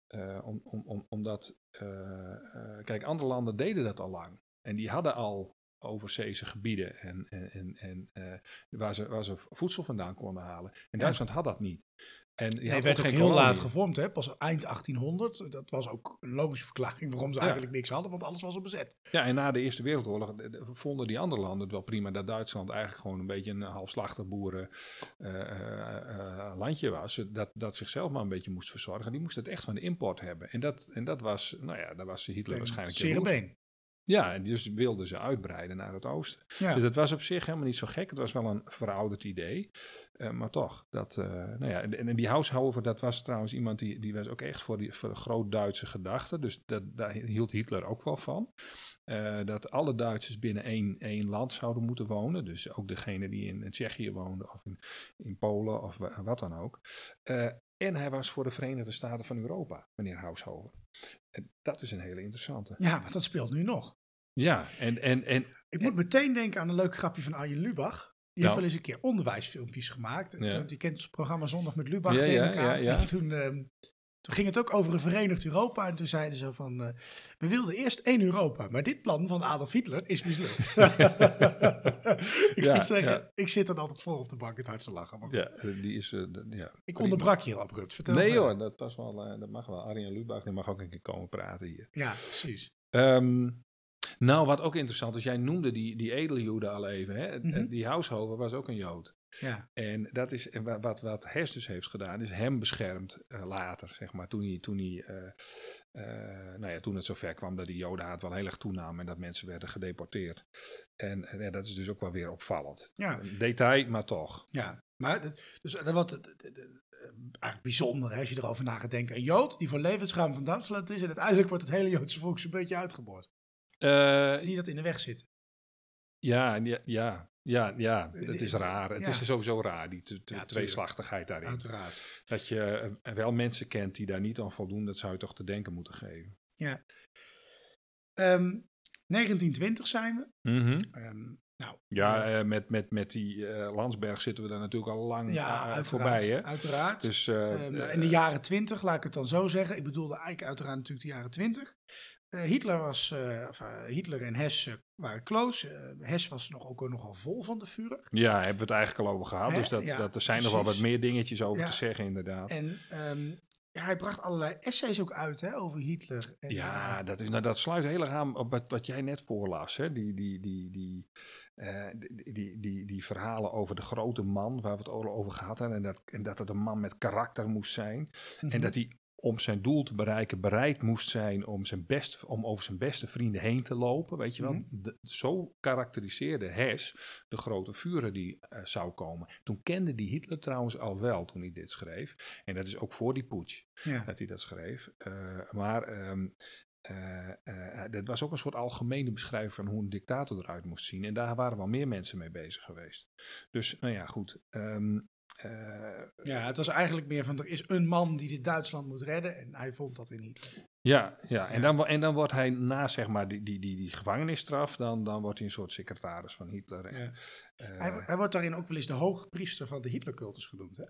eh, om, om, om, omdat kijk, andere landen deden dat al lang. En die hadden al overzeese gebieden en, en, en, en eh, waar, ze, waar ze voedsel vandaan konden halen. En Duitsland had dat niet. En die Nee, werd ook heel laat gevormd, hè? pas eind 1800. Dat was ook een logische verklaring waarom ze Ja. eigenlijk niks hadden, want alles was al bezet. Ja, en na de Eerste Wereldoorlog vonden die andere landen het wel prima dat Duitsland eigenlijk gewoon een beetje een halfslachtig boeren eh, eh, landje was. Dat, dat zichzelf maar een beetje moest verzorgen. Die moest het echt van de import hebben. En dat, en dat was, nou ja, daar was Hitler waarschijnlijk. Ja, en dus wilden ze uitbreiden naar het oosten. Ja. Dus het was op zich helemaal niet zo gek. Het was wel een verouderd idee. Eh, maar toch, dat, eh, nou ja, en, en die Haushofer, dat was trouwens iemand die, die was ook echt voor, die, voor de groot-Duitse gedachte. Dus dat, daar hield Hitler ook wel van. Eh, dat alle Duitsers binnen één, één land zouden moeten wonen. Dus ook degene die in, Tsjechië woonden of in, in Polen of wa- wat dan ook. En hij was voor de Verenigde Staten van Europa, meneer Haushofer. En dat is een hele interessante. ja, maar dat speelt nu nog. Ja, en, en, en Ik moet meteen denken aan een leuk grapje van Arjen Lubach. Die heeft Nou. wel eens een keer onderwijsfilmpjes gemaakt. En Ja. toen- Je kent het programma Zondag met Lubach, Ja, denk ja, ik ja, aan. ja. En <laughs> toen, ehm, toen ging het ook over een verenigd Europa. En toen zeiden ze van, eh, we wilden eerst één Europa. Maar dit plan van Adolf Hitler is mislukt. <laughs> <laughs> ik Ja, moet zeggen, ja. ik zit dan altijd voor op de bank het hard te lachen. Maar ja, die is. eh, ja, ik onderbrak je heel abrupt. Vertel Nee hoor, dat, was wel, eh, dat mag wel. Arjen Lubach die mag ook een keer komen praten hier. Ja, precies. Ehm, nou, wat ook interessant is, jij noemde die, die edeljoden al even. Hè? Mhm. Die Haushofer was ook een jood. Ja, En dat is wat, wat Hers dus heeft gedaan, is hem beschermd eh, later, zeg maar. Toen, hij, toen, hij, eh, eh, nou ja, toen het zover kwam dat die jodenhaat wel heel erg toenam en dat mensen werden gedeporteerd. En dat is dus ook wel weer opvallend. ja. Detail, maar toch. Ja, maar dus dat wat eigenlijk bijzonder hè, als je erover na gaat denken. Een Jood die voor levensruim van Duitsland is en uiteindelijk wordt het hele Joodse volk zo'n beetje uitgeboord. Die dat in de weg zit. Ja, ja, ja, ja, ja, eh, het is raar. Het is sowieso raar, die ja, tweeslachtigheid daarin. Uiteraard. Dat je eh, wel mensen kent die daar niet aan voldoen, dat zou je toch te denken moeten geven. Ja. Ehm, um, 1920 zijn we. Mm -hmm. um, nou, ja, uh, met, met, met die uh, Landsberg zitten we daar natuurlijk al lang ja, voorbij. Hè? Uiteraard. Dus, um, in de jaren 20, laat ik het dan zo zeggen. Ik bedoelde eigenlijk uiteraard natuurlijk de jaren 20. Hitler, was, eh, of, eh, Hitler en Hess eh, waren close. Eh, Hess was nog ook nogal vol van de Führer. ja, hebben we het eigenlijk al over gehad. Hè? Dus dat, Ja, dat, er zijn nog wel wat meer dingetjes over Ja. te zeggen, inderdaad. En ehm, ja, hij bracht allerlei essays ook uit hè, over Hitler. En, Ja, eh, dat, is, nou, dat sluit heel erg aan op wat, wat jij net voorlas. Hè? Die, die, die, die, eh, die, die, die, die verhalen over de grote man, waar we het over gehad hebben. En dat, en dat het een man met karakter moest zijn. mhm. En dat hij om zijn doel te bereiken bereid moest zijn om, zijn best, om over zijn beste vrienden heen te lopen. Weet je wel? Mhm. De- zo karakteriseerde Hess de grote vuren die eh, zou komen. Toen kende die Hitler trouwens al wel toen hij dit schreef. En dat is ook voor die putsch ja. dat hij dat schreef. Eh, maar eh, dat was ook een soort algemene beschrijving van hoe een dictator eruit moest zien. En daar waren wel meer mensen mee bezig geweest. Dus, nou ja, goed. Ehm, eh, ja, het was eigenlijk meer van er is een man die dit Duitsland moet redden. En hij vond dat in Hitler. ja, ja. En, dan, en dan wordt hij na zeg maar die, die, die, die gevangenisstraf, dan, dan wordt hij een soort secretaris van Hitler. En, Ja. eh, Hij, hij wordt daarin ook wel eens de hoogpriester van de Hitlercultus genoemd. Hè?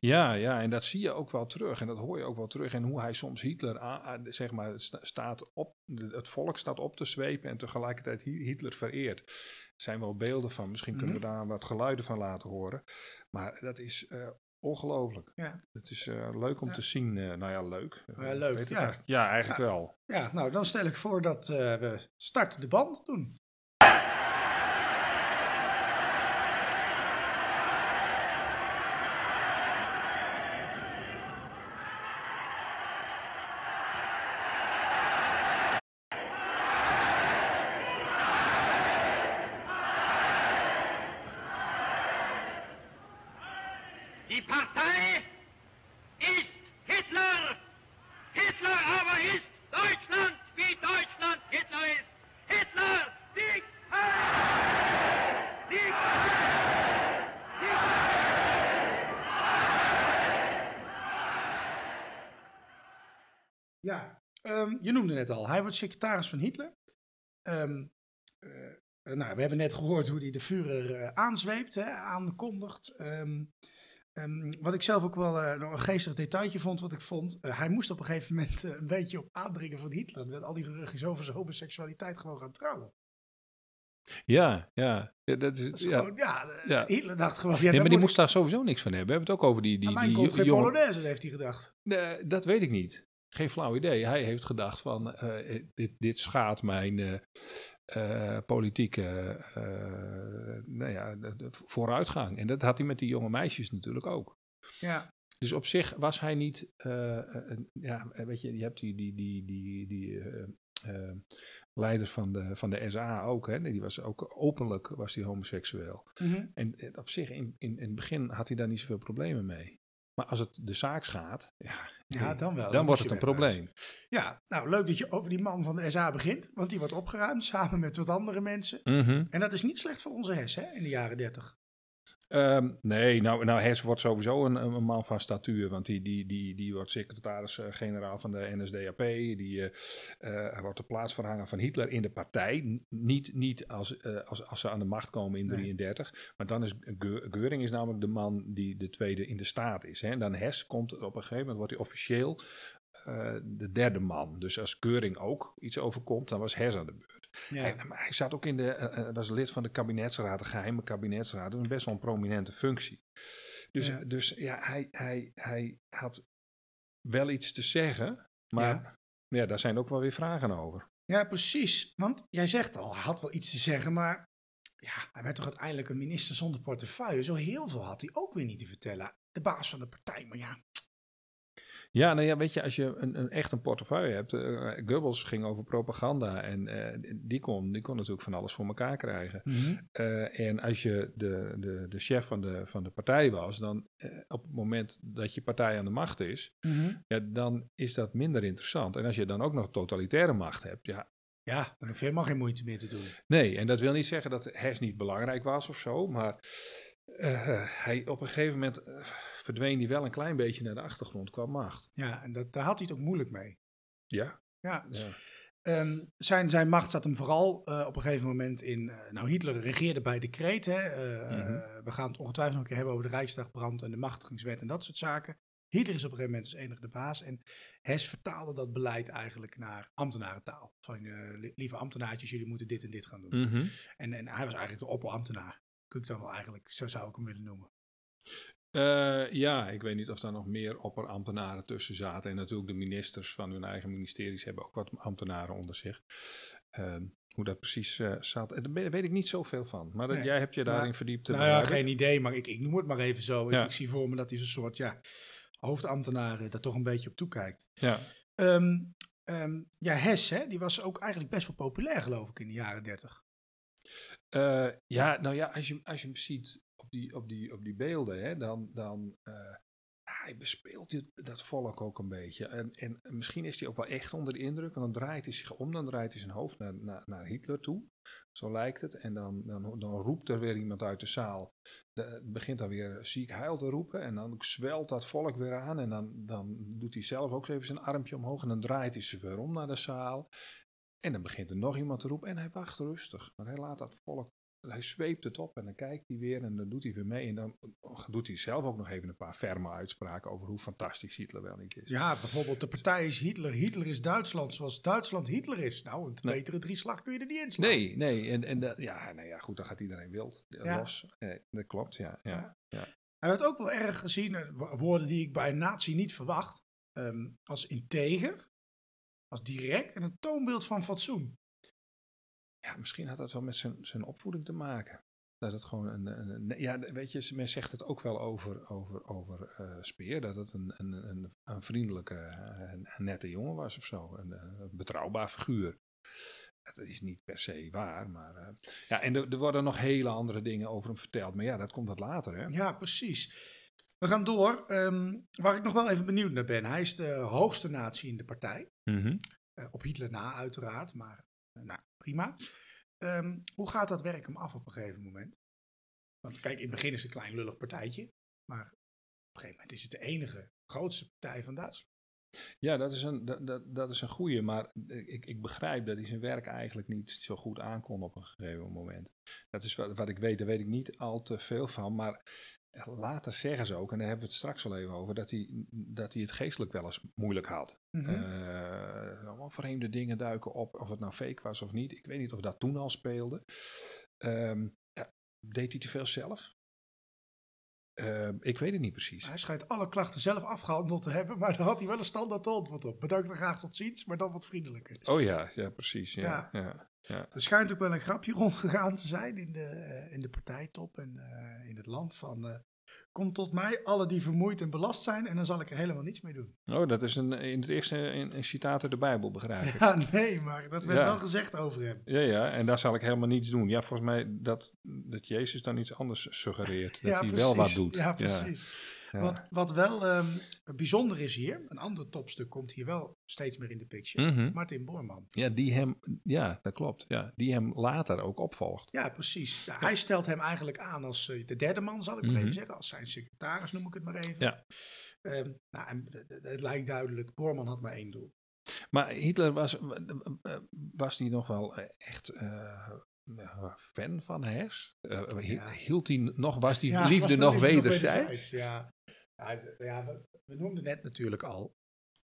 Ja, ja, en dat zie je ook wel terug. En dat hoor je ook wel terug. En hoe hij soms Hitler, zeg maar, sta- staat op, het volk staat op te zwepen en tegelijkertijd Hi- Hitler vereert. Er zijn wel beelden van, misschien kunnen we daar wat geluiden van laten horen. Maar dat is eh, ongelooflijk. Ja. Het is eh, leuk om Ja. te zien. eh, nou ja, leuk. Ja, leuk, ja. eigenlijk- ja, eigenlijk wel. Ja, nou dan stel ik voor dat we start de band doen. Die Partei ist Hitler. Hitler aber ist Deutschland, wie Deutschland Hitler ist. Hitler siegt! Siegt! Ja, ehm, je noemde net al, hij wordt secretaris van Hitler. Ehm, eh, nou, we hebben net gehoord hoe hij de Führer eh, aanzweept, hè, aankondigt. Ehm, ehm, wat ik zelf ook wel eh, een geestig detailtje vond, wat ik vond, hij moest op een gegeven moment een beetje op aandringen van Hitler, met al die geruchtjes over zijn homoseksualiteit gewoon gaan trouwen. Ja, ja. ja, dat is, Dat is ja. gewoon, ja, Ja. Hitler dacht gewoon, ja, maar die moest daar sowieso niks van hebben. We hebben het ook over die, die, die komt jo- geen jonge Polonaise, heeft hij gedacht. Nee, dat weet ik niet. Geen flauw idee. Hij heeft gedacht van eh, dit, dit schaadt mijn eh, politieke nou ja, de- de vooruitgang. En dat had hij met die jonge meisjes natuurlijk ook. Ja, Dus op zich was hij niet, een- ja, weet je, je hebt die, die, die, die, die eh, eh, leider van de, van de SA ook, hè, die was ook openlijk was die homoseksueel. mhm. En eh, op zich, in, in, in het begin had hij daar niet zoveel problemen mee. Maar als het de zaak gaat, ja, ja, dan wel. Dan, wordt het een probleem. Ja, nou leuk dat je over die man van de SA begint, want die wordt opgeruimd samen met wat andere mensen. Mhm. En dat is niet slecht voor onze hersen in de jaren 30. Ehm, nee, nou, nou Hess wordt sowieso een, man van statuur. Want die, die, die, die wordt secretaris-generaal van de NSDAP. Die eh, eh, wordt de plaatsverhanger van Hitler in de partij. Niet, niet als, eh, als, als ze aan de macht komen in 1933. Maar dan is Geuring is namelijk de man die de tweede in de staat is. Hè. En dan Hess komt op een gegeven moment, wordt hij officieel de derde man. Dus als Geuring ook iets overkomt, dan was Hess aan de beurt. Hij, maar hij zat ook in de, eh, eh, was lid van de kabinetsraad, de geheime kabinetsraad. Dat is best wel een prominente functie. Dus Ja. ja, dus, ja hij, hij, hij had wel iets te zeggen, maar ja. daar zijn ook wel weer vragen over. Ja, precies. Want jij zegt al, hij had wel iets te zeggen, maar ja, hij werd toch uiteindelijk een minister zonder portefeuille. Zo heel veel had hij ook weer niet te vertellen. De baas van de partij, maar ja. Ja, nou ja, weet je, als je een, een echt een portefeuille hebt. eh Goebbels ging over propaganda en eh, die, kon, die kon natuurlijk van alles voor elkaar krijgen. Eh, en als je de, de, de chef van de, van de partij was, dan op het moment dat je partij aan de macht is, ja, dan is dat minder interessant. En als je dan ook nog totalitaire macht hebt, ja, Ja, dan hoef je helemaal geen moeite meer te doen. nee. En dat wil niet zeggen dat Hess niet belangrijk was of zo, maar hij op een gegeven moment verdween hij wel een klein beetje naar de achtergrond qua macht. Ja, en dat, daar had hij het ook moeilijk mee. Ja, Ja, ja. Ehm, zijn, zijn macht zat hem vooral eh, op een gegeven moment in. eh, nou, Hitler regeerde bij decreet. Hè. Eh, Mhm. we gaan het ongetwijfeld nog een keer hebben over de Rijksdagbrand en de machtigingswet en dat soort zaken. Hitler is op een gegeven moment als enige de baas. En Hess vertaalde dat beleid eigenlijk naar ambtenarentaal. Van li- lieve ambtenaartjes, jullie moeten dit en dit gaan doen. Mhm. En, en hij was eigenlijk de opperambtenaar. Kun ik dan wel eigenlijk, zo zou ik hem willen noemen. Eh, ja, ik weet niet of daar nog meer opperambtenaren tussen zaten. En natuurlijk de ministers van hun eigen ministeries hebben ook wat ambtenaren onder zich. Ehm, hoe dat precies eh, zat, en daar weet ik niet zoveel van. Maar dat- Nee, jij hebt je daarin maar- verdiept. Nou ja, geen idee, maar ik, ik noem het maar even zo. Ja. Ik, ik zie voor me dat hij zo'n soort ja, hoofdambtenaar eh, daar toch een beetje op toekijkt. Ja. Ehm, ja, Hess, hè, die was ook eigenlijk best wel populair, geloof ik, in de jaren dertig. Eh, ja, nou ja, als je, als je hem ziet op die, op die, op die beelden, hè, dan, dan eh, hij bespeelt dat volk ook een beetje. En, en misschien is hij ook wel echt onder de indruk, want dan draait hij zich om, dan draait hij zijn hoofd naar, naar, naar Hitler toe. Zo lijkt het. En dan, dan, dan roept er weer iemand uit de zaal. De, begint dan weer ziek heil te roepen. En dan zwelt dat volk weer aan. En dan, dan doet hij zelf ook even zijn armpje omhoog. En dan draait hij zich weer om naar de zaal. En dan begint er nog iemand te roepen en hij wacht rustig. Maar hij laat dat volk, hij zweept het op en dan kijkt hij weer en dan doet hij weer mee. En dan doet hij zelf ook nog even een paar ferme uitspraken over hoe fantastisch Hitler wel niet is. Ja, bijvoorbeeld de partij is Hitler. Hitler is Duitsland zoals Duitsland Hitler is. Nou, een Nee. betere drieslag kun je er niet in slaan. Nee, nee, en, en dat- ja, nou ja, goed, dan gaat iedereen wild eh, Ja. los. Eh, dat klopt, ja. ja. Hij werd ook wel erg gezien, eh, wo- woorden die ik bij een nazi niet verwacht, ehm, als integer, als direct en een toonbeeld van fatsoen. Ja, misschien had dat wel met zijn, zijn opvoeding te maken. Dat het gewoon een, een, een- ja, weet je, men zegt het ook wel over, over, over eh, Speer, dat het een, een, een, een vriendelijke, eh, een nette jongen was of zo, een, eh, een betrouwbaar figuur. Dat is niet per se waar, maar eh, ja, en er, er worden nog hele andere dingen over hem verteld, maar ja, dat komt wat later, hè? Ja, precies. We gaan door. ehm, waar ik nog wel even benieuwd naar ben. Hij is de hoogste natie in de partij. Mhm. Eh, op Hitler na, uiteraard. Maar eh, nou, prima. Ehm, hoe gaat dat werk hem af op een gegeven moment? Want kijk, in het begin is het een klein lullig partijtje. Maar op een gegeven moment is het de enige grootste partij van Duitsland. Ja, dat is een, dat, dat, dat is een goeie, maar ik, ik begrijp dat hij zijn werk eigenlijk niet zo goed aankon op een gegeven moment. Dat is wat, wat ik weet, daar weet ik niet al te veel van, maar later zeggen ze ook, en daar hebben we het straks wel even over, dat hij, dat hij het geestelijk wel eens moeilijk had. Allemaal vreemde dingen duiken op, of het nou fake was of niet. Ik weet niet of dat toen al speelde. Ehm, ja, deed hij te veel zelf? Ehm, ik weet het niet precies. Hij schijnt alle klachten zelf afgehandeld te hebben, maar daar had hij wel een standaard antwoord op. Bedankt en graag tot ziens, maar dan wat vriendelijker. Oh ja, ja precies. Ja, ja. ja, Er schijnt ook wel een grapje <laughs> rondgegaan te zijn in de, eh, in de partijtop en eh, in het land van... eh, Kom tot mij, alle die vermoeid en belast zijn, en dan zal ik er helemaal niets mee doen. Oh, dat is een, in het eerste een, een citaat uit de Bijbel, begrijp ik. <laughs> Ja, nee, maar dat werd Ja. wel gezegd over hem. Ja, ja, en daar zal ik helemaal niets doen. Ja, volgens mij dat, dat Jezus dan iets anders suggereert. Dat ja, hij precies. wel wat doet. Ja, precies. Ja. Wat, wat wel ehm, bijzonder is hier, een ander topstuk komt hier wel steeds meer in de picture. Mhm. Martin Bormann. Ja, die hem, ja, dat klopt. Ja, die hem later ook opvolgt. Ja, precies. Ja, hij stelt hem eigenlijk aan als eh, de derde man, zal ik maar Mhm. even zeggen. Als zijn secretaris noem ik het maar even. Ja. Ehm, nou, en het lijkt duidelijk, Bormann had maar één doel. Maar Hitler was, was die nog wel echt eh, fan van Hers? Eh, Ja. Hield hij nog, was die liefde was nog wederzijds? Ja, ja, ja we, we noemden net natuurlijk al,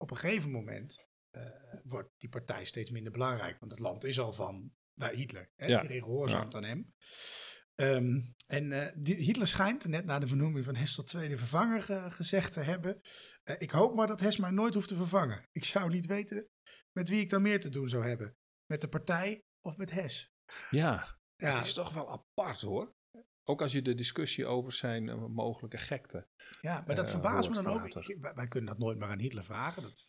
op een gegeven moment eh, wordt die partij steeds minder belangrijk. Want het land is al van nou, Hitler. Hè? Ja. Iedereen gehoorzaamt aan hem. Ehm, en eh, die, Hitler schijnt, net na de benoeming van Hess tot tweede vervanger ge- gezegd te hebben. eh, ik hoop maar dat Hess mij nooit hoeft te vervangen. Ik zou niet weten met wie ik dan meer te doen zou hebben. Met de partij of met Hess. Ja, Ja, dat is toch wel apart hoor. Ook als je de discussie over zijn eh, mogelijke gekte. Ja, maar dat eh, verbaast me dan ook. Ik- wij, kunnen dat nooit maar aan Hitler vragen. Dat,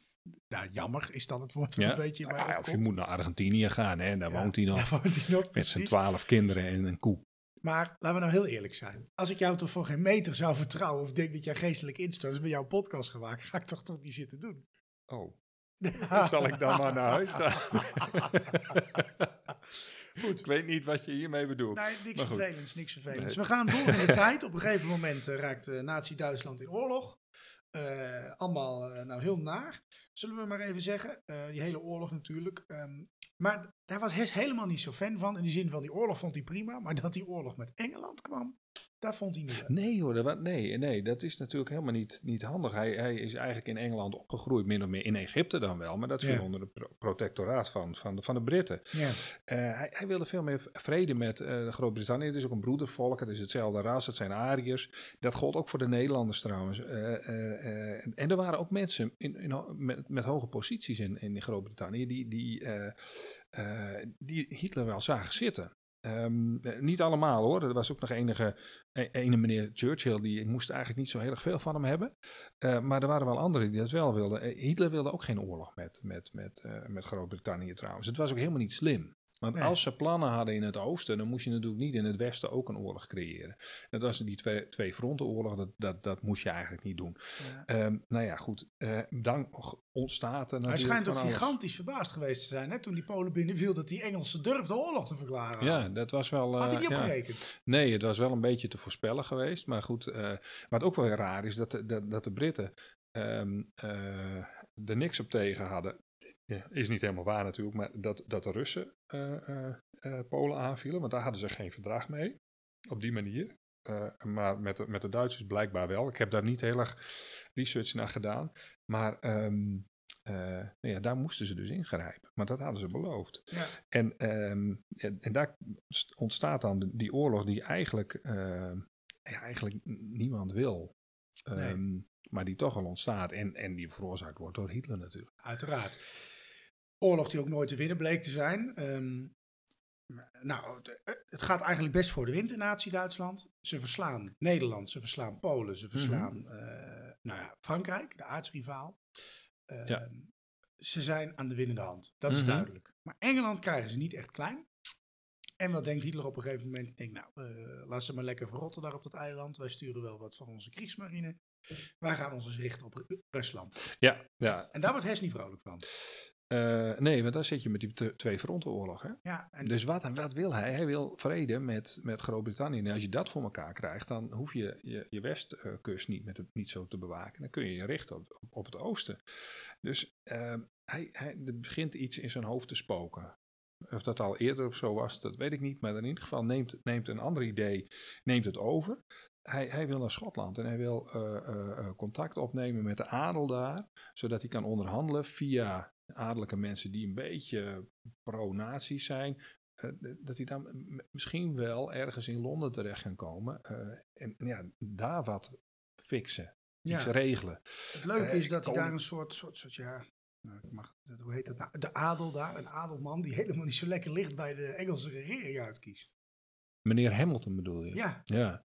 nou, jammer is dan het woord Ja. een beetje Ah, of je moet naar Argentinië gaan, hè? daar Ja, woont hij nog. Daar woont hij nog, Met zijn twaalf kinderen en een koe. Maar laten we nou heel eerlijk zijn. Als ik jou toch voor geen meter zou vertrouwen of denk dat jij geestelijk instort is bij jouw podcast gemaakt, ga ik toch toch niet zitten doen. Oh, <laughs> zal ik dan maar naar huis gaan? <laughs> Goed. Ik weet niet wat je hiermee bedoelt. Nee, niks vervelends, niks vervelends. Nee. We gaan door in de <laughs> tijd. Op een gegeven moment eh, raakt eh, Nazi-Duitsland in oorlog. Eh, allemaal nou heel naar. Zullen we maar even zeggen. Die hele oorlog natuurlijk. ehm, Maar daar was Hess helemaal niet zo fan van. In de zin van die oorlog vond hij prima. Maar dat die oorlog met Engeland kwam, dat vond hij niet. Nee hoor, dat, nee, nee, dat is natuurlijk helemaal niet, niet handig. Hij, hij is eigenlijk in Engeland opgegroeid, min of meer in Egypte dan wel. Maar dat viel Ja. onder het pro- protectoraat van, van, de, van de Britten. Ja. Eh, hij, hij wilde veel meer vrede met eh, Groot-Brittannië. Het is ook een broedervolk, het is hetzelfde ras, het zijn Ariërs. Dat gold ook voor de Nederlanders trouwens. Eh, en er waren ook mensen in, in, met, met hoge posities in, in Groot-Brittannië die, die, die Hitler wel zagen zitten. Ehm, eh, niet allemaal hoor. Er was ook nog enige, e- ene meneer Churchill, die moest eigenlijk niet zo heel erg veel van hem hebben. Eh, maar er waren wel anderen die dat wel wilden. Eh, Hitler wilde ook geen oorlog met, met, met, eh, met Groot-Brittannië trouwens. Het was ook helemaal niet slim. Want Nee. als ze plannen hadden in het oosten, dan moest je natuurlijk niet in het westen ook een oorlog creëren. Dat was die twee, twee frontenoorlog, dat, dat, dat moest je eigenlijk niet doen. Ja. Ehm, nou ja, goed. eh, dan ontstaat er Hij schijnt ook gigantisch verbaasd geweest te zijn. Hè, toen die Polen binnenviel, dat die Engelsen durfden oorlog te verklaren. Ja, dat was wel... Had hij eh, niet ja. opgerekend? Nee, het was wel een beetje te voorspellen geweest. Maar goed, eh, wat ook wel raar is, dat de, dat, dat de Britten eh, er niks op tegen hadden. Ja, is niet helemaal waar natuurlijk, maar dat, dat de Russen eh, eh, eh, Polen aanvielen. Want daar hadden ze geen verdrag mee, op die manier. Maar met de, met de Duitsers blijkbaar wel. Ik heb daar niet heel erg research naar gedaan. Maar ehm, eh, nou ja, daar moesten ze dus ingrijpen. Maar dat hadden ze beloofd. Ja. En, ehm, en, en daar st- ontstaat dan die oorlog die eigenlijk, ehm, ja, eigenlijk niemand wil. Nee. Maar die toch al ontstaat. En, en die veroorzaakt wordt door Hitler natuurlijk. Uiteraard. Oorlog die ook nooit te winnen bleek te zijn. Ehm, nou, het gaat eigenlijk best voor de wind in Nazi-Duitsland. Ze verslaan Nederland, ze verslaan Polen, ze verslaan eh, nou ja, Frankrijk, de aardsrivaal. Ehm, Ja. Ze zijn aan de winnende hand, dat is Mhm. duidelijk. Maar Engeland krijgen ze niet echt klein. En wat denkt Hitler op een gegeven moment? Ik denk, nou, eh, laat ze maar lekker verrotten daar op dat eiland. Wij sturen wel wat van onze kriegsmarine. Wij gaan ons eens richten op Ru- Rusland. Ja, ja. En daar wordt Hess niet vrolijk van. Eh, nee, want dan zit je met die twee frontenoorlog. Hè? Ja, en Dus wat, wat wil hij? Hij wil vrede met, met Groot-Brittannië. En als je dat voor elkaar krijgt, dan hoef je je, je westkust niet, met het, niet zo te bewaken. Dan kun je je richten op, op, het oosten. Dus ehm, hij, hij, er begint iets in zijn hoofd te spoken. Of dat al eerder of zo was, dat weet ik niet. Maar in ieder geval neemt, neemt een ander idee neemt het over. Hij, hij wil naar Schotland en hij wil eh, eh, contact opnemen met de adel daar. Zodat hij kan onderhandelen via adellijke mensen die een beetje pro-nazi zijn. eh, dat hij dan misschien wel ergens in Londen terecht kan komen. eh, en ja, daar wat fixen. Iets Ja. regelen. het leuke eh, is dat hij daar een soort, soort, soort ja, nou, ik mag, dat- hoe heet dat nou? De adel daar, een adelman die helemaal niet zo lekker ligt bij de Engelse regering uitkiest. Meneer Hamilton bedoel je? Ja, Ja.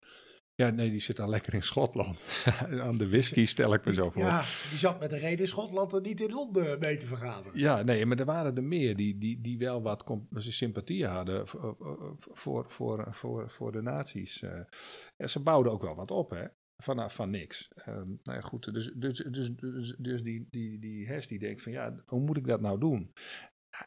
Ja, nee, die zit al lekker in Schotland. <laughs> Aan de whisky stel ik me zo voor. ja, die zat met de reden in Schotland en niet in Londen mee te vergaderen. Ja, nee, maar er waren er meer die, die, die wel wat sympathie hadden voor, voor, voor, voor, de nazi's. eh. Ja, ze bouwden ook wel wat op, hè. Van, van niks. Ehm, nou ja, goed. Dus, dus, dus, dus, dus die, die, die Hess die denkt van ja, hoe moet ik dat nou doen?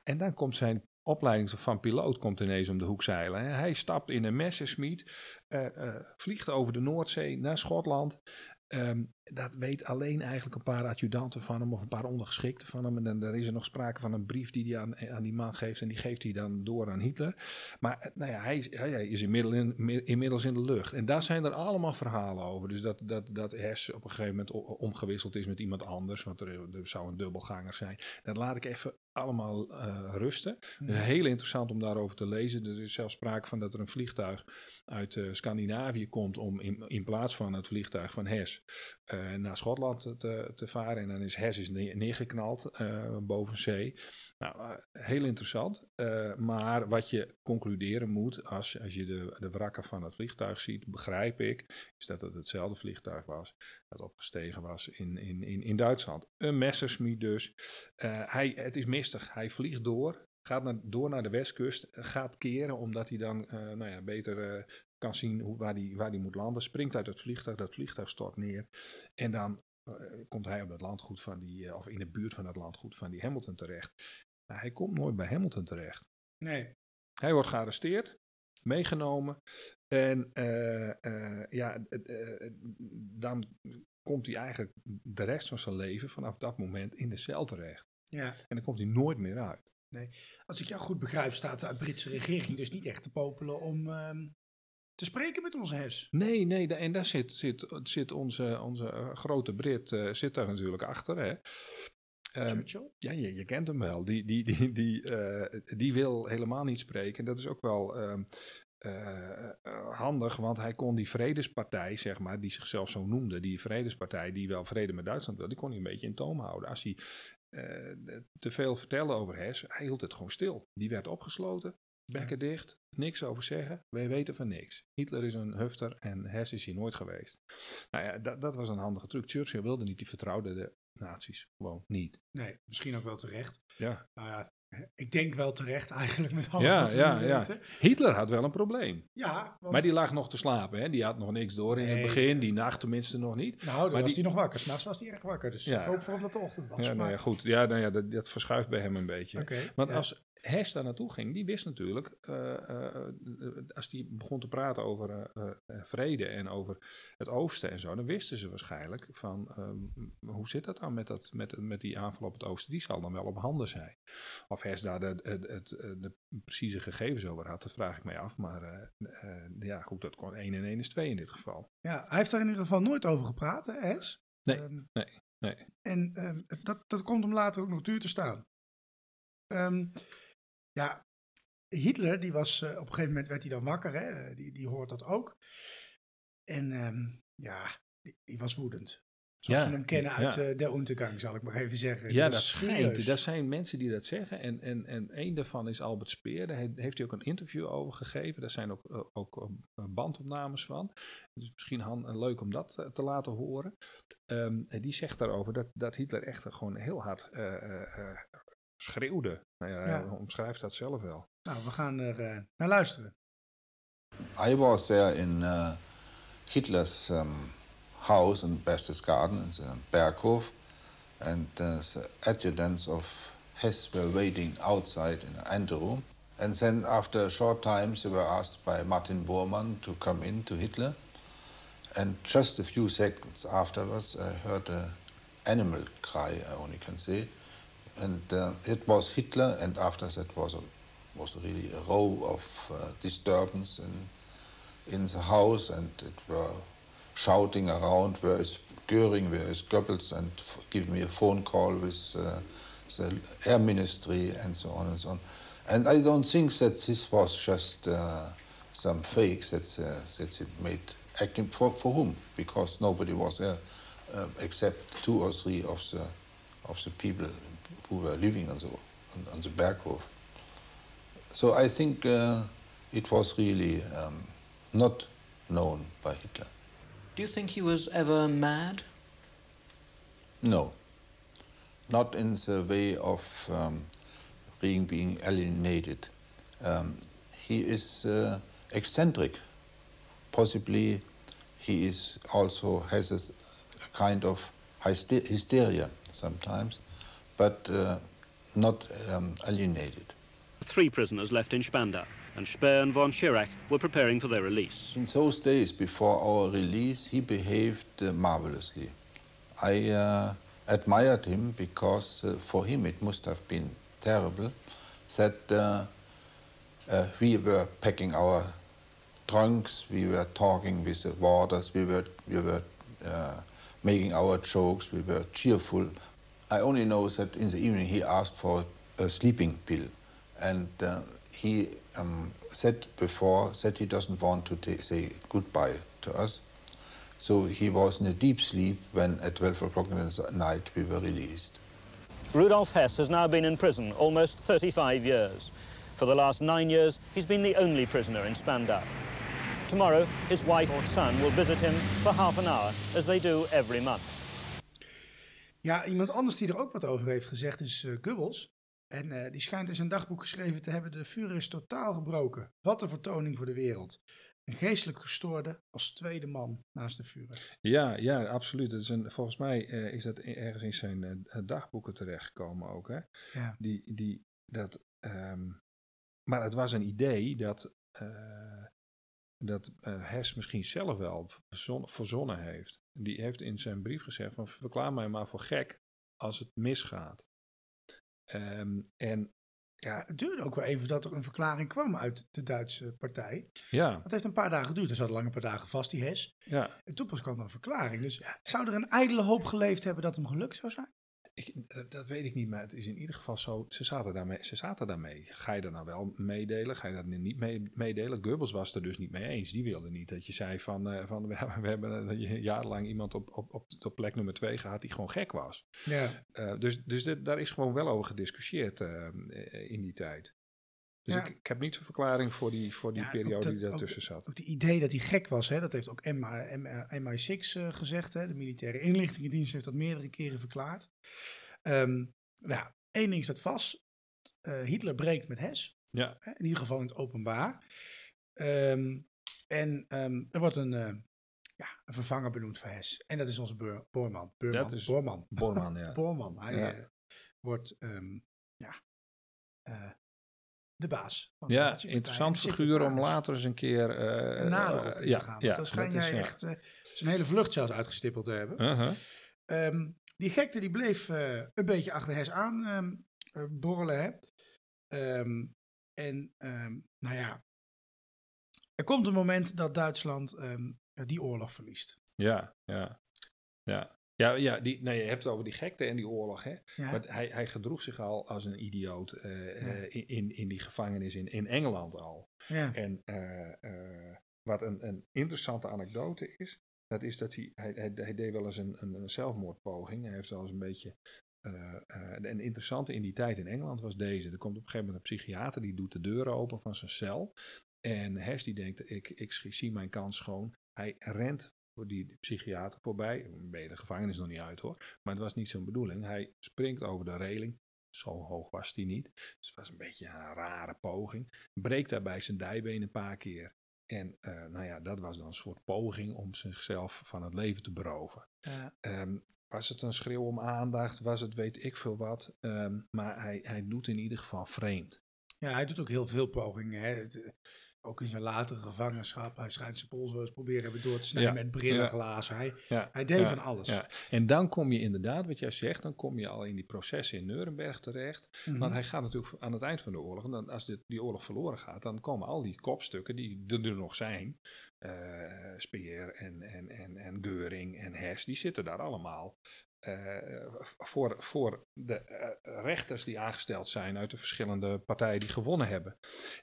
En dan komt zijn opleiding van piloot komt ineens om de hoek zeilen. hè. Hij stapt in een Messerschmitt, eh, eh, vliegt over de Noordzee naar Schotland. Ehm, dat weet alleen eigenlijk een paar adjudanten van hem of een paar ondergeschikten van hem. En dan is er nog sprake van een brief die hij aan, aan die man geeft en die geeft hij dan door aan Hitler. Maar eh, nou ja, hij, hij is inmiddels in, inmiddels in de lucht. En daar zijn er allemaal verhalen over. Dus dat, dat, dat Hess op een gegeven moment omgewisseld is met iemand anders, want er, er zou een dubbelganger zijn. Dat laat ik even allemaal eh, rusten. Is heel interessant om daarover te lezen. Er is zelfs sprake van dat er een vliegtuig uit eh, Scandinavië komt om in, in plaats van het vliegtuig van Hess eh, naar Schotland te, te varen. En dan is Hess is neer- neergeknald boven zee. Nou, eh, heel interessant. Eh, maar wat je concluderen moet als, als je de, de wrakken van het vliegtuig ziet, begrijp ik, is dat het hetzelfde vliegtuig was dat opgestegen was in, in, in, in Duitsland. Een Messerschmitt dus. Eh, hij, het is mistig. Hij vliegt door, gaat naar, door naar de westkust, gaat keren omdat hij dan nou ja, beter kan zien hoe, waar hij waar die moet landen. Springt uit het vliegtuig, dat vliegtuig stort neer. En dan komt hij op het landgoed van die, eh, of in de buurt van het landgoed van die Hamilton terecht. Maar hij komt nooit bij Hamilton terecht. Nee, Hij wordt gearresteerd, meegenomen. En eh, eh, ja, eh, dan komt hij eigenlijk de rest van zijn leven vanaf dat moment in de cel terecht. ja. En dan komt hij nooit meer uit. Als ik jou goed begrijp, staat de Britse regering dus niet echt te popelen om ehm, te spreken met onze HES. Nee, nee, en daar zit, zit, zit onze, onze eh, grote Brit eh, zit daar natuurlijk achter. Hè. Ehm, Churchill? ja, je, je kent hem wel. Die, die, die, die, eh, die wil helemaal niet spreken. Dat is ook wel ehm, eh, eh, handig, want hij kon die vredespartij, zeg maar, die zichzelf zo noemde, die vredespartij die wel vrede met Duitsland wil, die kon hij een beetje in toom houden. Als hij te veel vertelde over Hess, hij hield het gewoon stil. Die werd opgesloten, bekken dicht, niks over zeggen. Wij weten van niks. Hitler is een hufter en Hess is hier nooit geweest. Nou ja, dat, dat was een handige truc. Churchill wilde niet, die vertrouwde de nazi's gewoon niet. Nee, misschien ook wel terecht. Ja. Nou ja, ik denk wel terecht eigenlijk met alles Ja, wat we ja, ja. weten. Hitler had wel een probleem. Ja, want, Maar die lag nog te slapen, hè? die had nog niks door in het begin, die nacht tenminste nog niet. nou, dan maar was die- hij nog wakker. S'nachts was hij echt wakker. Dus Ja. ik hoop voor hem dat de ochtend was. Ja, nou maar- ja, goed. Ja, nou ja, dat, dat verschuift bij hem een beetje. Oké, Want als Hess daar naartoe ging, die wist natuurlijk, eh, eh, als die begon te praten over eh, vrede en over het oosten en zo, dan wisten ze waarschijnlijk van, ehm, hoe zit dat dan met, dat, met, met die aanval op het oosten? Die zal dan wel op handen zijn. Of Hess daar de, het, de precieze gegevens over had, dat vraag ik mij af. Maar ja, goed, dat kon 1 en 1 is 2 in dit geval. Ja, hij heeft daar in ieder geval nooit over gepraat, hè, Hes? Nee, Ehm, nee, nee. En ehm, dat, dat komt hem later ook nog duur te staan. Ehm, ja, Hitler, die was eh, op een gegeven moment werd hij dan wakker, hè? eh, Die, die hoort dat ook. En ehm, ja, die, die was woedend. Zoals Ja, we hem kennen uit ja. eh de Untergang, zal ik maar even zeggen. Ja, dat schijnt. Er zijn mensen die dat zeggen. En, en, en één daarvan is Albert Speer. Daar he- heeft hij ook een interview over gegeven. Daar zijn ook, ook eh, bandopnames van. Dus misschien Han, leuk om dat te laten horen. Ehm, die zegt daarover dat, dat Hitler echt gewoon heel hard schreeuwde. Nou ja, Ja. Hij omschrijft dat zelf wel. Nou, we gaan er eh, naar luisteren. I was there in uh, Hitler's um, house in Berchtesgaden, in the Berghof, and uh, the adjutants of Hess were waiting outside in the anteroom. And then, after a short time, they were asked by Martin Bormann to come in to Hitler. And just a few seconds afterwards, I heard a animal cry, I only can say. And uh, it was Hitler, and after that was a, was really a row of uh, disturbance in, in the house, and it were shouting around, where is Göring, where is Goebbels, and give me a phone call with uh, the air ministry, and so on and so on. And I don't think that this was just uh, some fakes that, uh, that they made. Acting for, for whom, because nobody was there um, except two or three of the, of the people who were living on the, on, on the Berghof. So I think uh, it was really um, not known by Hitler. Do you think he was ever mad? No, not in the way of um, being, being alienated. Um, he is uh, eccentric. Possibly he is also has a, a kind of hyste- hysteria sometimes, but uh, not um, alienated. Three prisoners left in Spandau, and Speer and von Schirach were preparing for their release. In those days before our release, he behaved uh, marvelously. I uh, admired him because uh, for him it must have been terrible that uh, uh, we were packing our trunks, we were talking with the warders, we were, we were uh, making our jokes, we were cheerful. I only know that in the evening he asked for a sleeping pill, and uh, he um, said before that he doesn't want to say goodbye to us. So he was in a deep sleep when at 12 o'clock in the night we were released. Rudolf Hess has now been in prison almost 35 years. For the last nine years, he's been the only prisoner in Spandau. Tomorrow, his wife or son will visit him for half an hour, as they do every month. Ja, iemand anders die er ook wat over heeft gezegd is eh Goebbels. En eh, die schijnt in zijn dagboek geschreven te hebben: De vuur is totaal gebroken. Wat een vertoning voor de wereld. Een geestelijk gestoorde als tweede man naast de vuur. Ja, ja, absoluut. Het is een, volgens mij eh, is dat i- ergens in zijn dagboeken terechtgekomen ook. Hè? Ja. Die, die, dat, ehm, maar het was een idee dat, dat eh, Hess misschien zelf wel verzon- verzonnen heeft. Die heeft in zijn brief gezegd van verklaar mij maar voor gek als het misgaat. Ehm, en Ja, Het duurde ook wel even dat er een verklaring kwam uit de Duitse partij. ja, Het heeft een paar dagen geduurd. Hij zat lang een paar dagen vast, die Hes. ja. En toen pas kwam er een verklaring. Dus zou er een ijdele hoop geleefd hebben dat hem gelukt zou zijn? Ik, dat, weet ik niet, maar het is in ieder geval zo. Ze zaten daarmee. Ze zaten daarmee. Ga je dat nou wel meedelen? Ga je dat niet mee, meedelen? Goebbels was er dus niet mee eens. Die wilde niet dat je zei van, eh, van <laughs> we, hebben- we hebben eh, jarenlang iemand op, op, op, op plek nummer twee gehad die gewoon gek was. Ja. Eh, dus dus dit- daar is gewoon wel over gediscussieerd in die tijd. Dus Ja. ik, ik heb niet zo'n verklaring voor die, voor die Ja, ook periode dat- die ook- daartussen zat. Ook het idee dat hij gek was, hè, dat heeft ook MI, MI6 eh, gezegd. Hè, de militaire inlichtingendienst heeft dat meerdere keren verklaard. Ehm, nou, één ding staat vast. Eh, Hitler breekt met Hess. Ja, Hè, in ieder geval in het openbaar. Ehm, en ehm, er wordt een, eh, ja, een vervanger benoemd voor Hess. En dat is onze Boorman. Beurman, Dat is- Boorman. Ja. <laughs> Boorman. Hij Ja. eh, wordt ja, de baas. Van Ja, interessant figuur om later eens een keer... eh, En nader op eh, in ja, te gaan. ja, dan schijn dat is, jij echt eh, zijn hele vlucht zelfs uitgestippeld te hebben. Uh-huh. Ehm, die gekte die bleef eh, een beetje achter Hes aan ehm, eh, borrelen. Hè? Ehm, en nou ja, er komt een moment dat Duitsland die oorlog verliest. Ja, ja, ja. Ja, ja die, nee, je hebt het over die gekte en die oorlog. Hè? Ja, Maar hij, hij gedroeg zich al als een idioot eh, Ja. eh, in, in, in die gevangenis in, in Engeland al. ja, En eh, wat een, een interessante anekdote is, dat is dat hij, hij, hij, hij deed wel eens een, een, een zelfmoordpoging. Hij heeft wel eens een beetje. en interessante in die tijd in Engeland was deze. Er komt op een gegeven moment een psychiater die doet de deuren open van zijn cel. En Hess die denkt, ik, ik zie mijn kans schoon. Hij rent die psychiater voorbij. Ben je de gevangenis nog niet uit hoor. Maar het was niet zijn bedoeling. Hij springt over de reling. Zo hoog was hij niet. Dus het was een beetje een rare poging. Breekt daarbij zijn dijbeen een paar keer. En eh, nou ja, dat was dan een soort poging om zichzelf van het leven te beroven. ja. Ehm, was het een schreeuw om aandacht? Was het weet ik veel wat? Ehm, maar hij, hij doet in ieder geval vreemd. Ja, hij doet ook heel veel pogingen. Hè. Het, eh, ook in zijn latere gevangenschap. Hij schijnt zijn pols wel eens proberen hebben door te snijden Ja, met brillenglazen. Hij, Ja, hij deed ja, van alles. En dan kom je inderdaad, wat jij zegt, dan kom je al in die processen in Nuremberg terecht. Mhm. Want hij gaat natuurlijk aan het eind van de oorlog, en dan, als dit, die oorlog verloren gaat, dan komen al die kopstukken die er, er nog zijn, eh Speer en, en, en, en Geuring en Hess, die zitten daar allemaal. Eh, voor, voor de eh, rechters die aangesteld zijn uit de verschillende partijen die gewonnen hebben.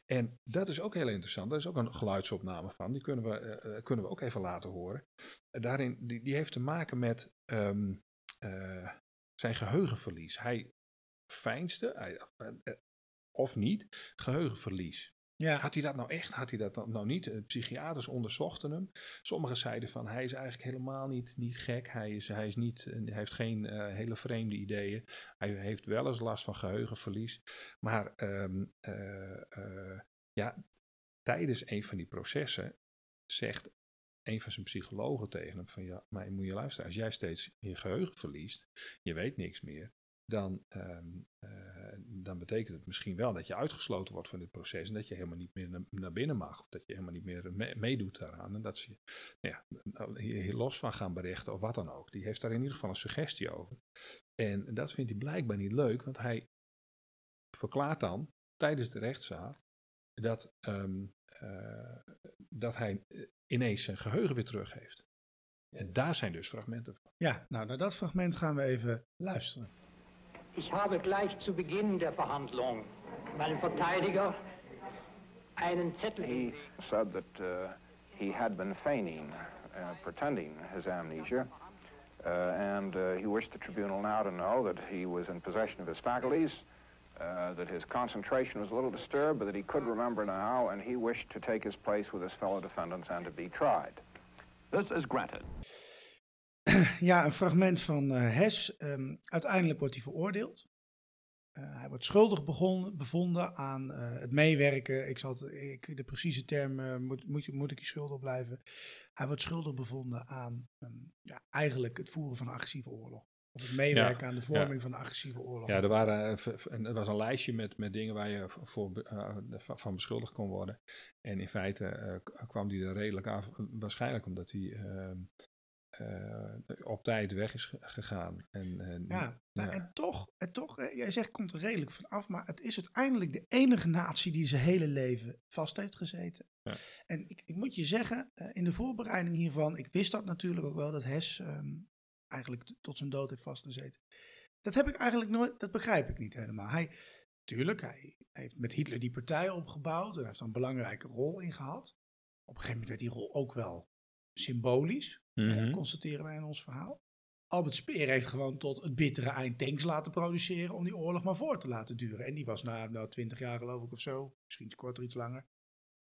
En dat is ook heel interessant. Daar is ook een geluidsopname van. Die kunnen we, eh, kunnen we ook even laten horen. Daarin, die, die heeft te maken met ehm, eh, zijn geheugenverlies. Hij fijnste, of niet, geheugenverlies. Ja. Had hij dat nou echt? Had hij dat nou, nou niet? Eh, psychiaters onderzochten hem. Sommigen zeiden van hij is eigenlijk helemaal niet, niet gek. Hij, is, hij, is niet, eh, hij heeft geen eh, hele vreemde ideeën. Hij heeft wel eens last van geheugenverlies. Maar ehm, eh, eh, ja, tijdens een van die processen zegt een van zijn psychologen tegen hem van ja, maar moet je luisteren, als jij steeds je geheugen verliest, je weet niks meer, dan, ehm, eh, dan betekent het misschien wel dat je uitgesloten wordt van dit proces en dat je helemaal niet meer na- naar binnen mag, of dat je helemaal niet meer me- meedoet daaraan en dat ze nou hier, los van gaan berichten of wat dan ook. Die heeft daar in ieder geval een suggestie over. En dat vindt hij blijkbaar niet leuk, want hij verklaart dan tijdens de rechtszaal dat, ehm, eh, dat hij eh, ineens zijn geheugen weer terug heeft. En daar zijn dus fragmenten van. ja, nou naar dat fragment gaan we even luisteren. Ich habe gleich zu Beginn der Verhandlung meinem Verteidiger einen Zettel He said that uh, he had been feigning, uh, pretending his amnesia, uh, and uh, he wished the tribunal now to know that he was in possession of his faculties, uh, that his concentration was a little disturbed, but that he could remember now, and he wished to take his place with his fellow defendants and to be tried. This is granted. <clears throat> Ja, een fragment van eh Hes. Ehm, uiteindelijk wordt hij veroordeeld. Eh, hij wordt schuldig begonnen, bevonden aan eh, het meewerken. Ik zal het, ik, de precieze term moet, moet, moet ik je schuldig blijven. Hij wordt schuldig bevonden aan ehm, ja, eigenlijk het voeren van een agressieve oorlog. Of het meewerken aan de vorming van een agressieve oorlog. Ja, er, waren, er was een lijstje met, met dingen waar je voor, van- beschuldigd kon worden. En in feite kwam die er redelijk af. Waarschijnlijk omdat hij ehm, eh, op tijd weg is ge- gegaan. En, en, Ja, ja. en toch, en toch eh, jij zegt komt er redelijk van af, maar het is uiteindelijk de enige natie die zijn hele leven vast heeft gezeten. Ja. En ik, ik moet je zeggen, eh, in de voorbereiding hiervan, ik wist dat natuurlijk ook wel, dat Hess ehm, eigenlijk tot zijn dood heeft vastgezeten. Dat heb ik eigenlijk nooit, dat begrijp ik niet helemaal. Hij, tuurlijk, hij heeft met Hitler die partij opgebouwd en heeft er een belangrijke rol in gehad. Op een gegeven moment werd die rol ook wel symbolisch, Mhm. constateren wij in ons verhaal. Albert Speer heeft gewoon tot het bittere eind tanks laten produceren om die oorlog maar voor te laten duren. En die was na nou, 20 jaar geloof ik of zo, misschien iets korter, iets langer.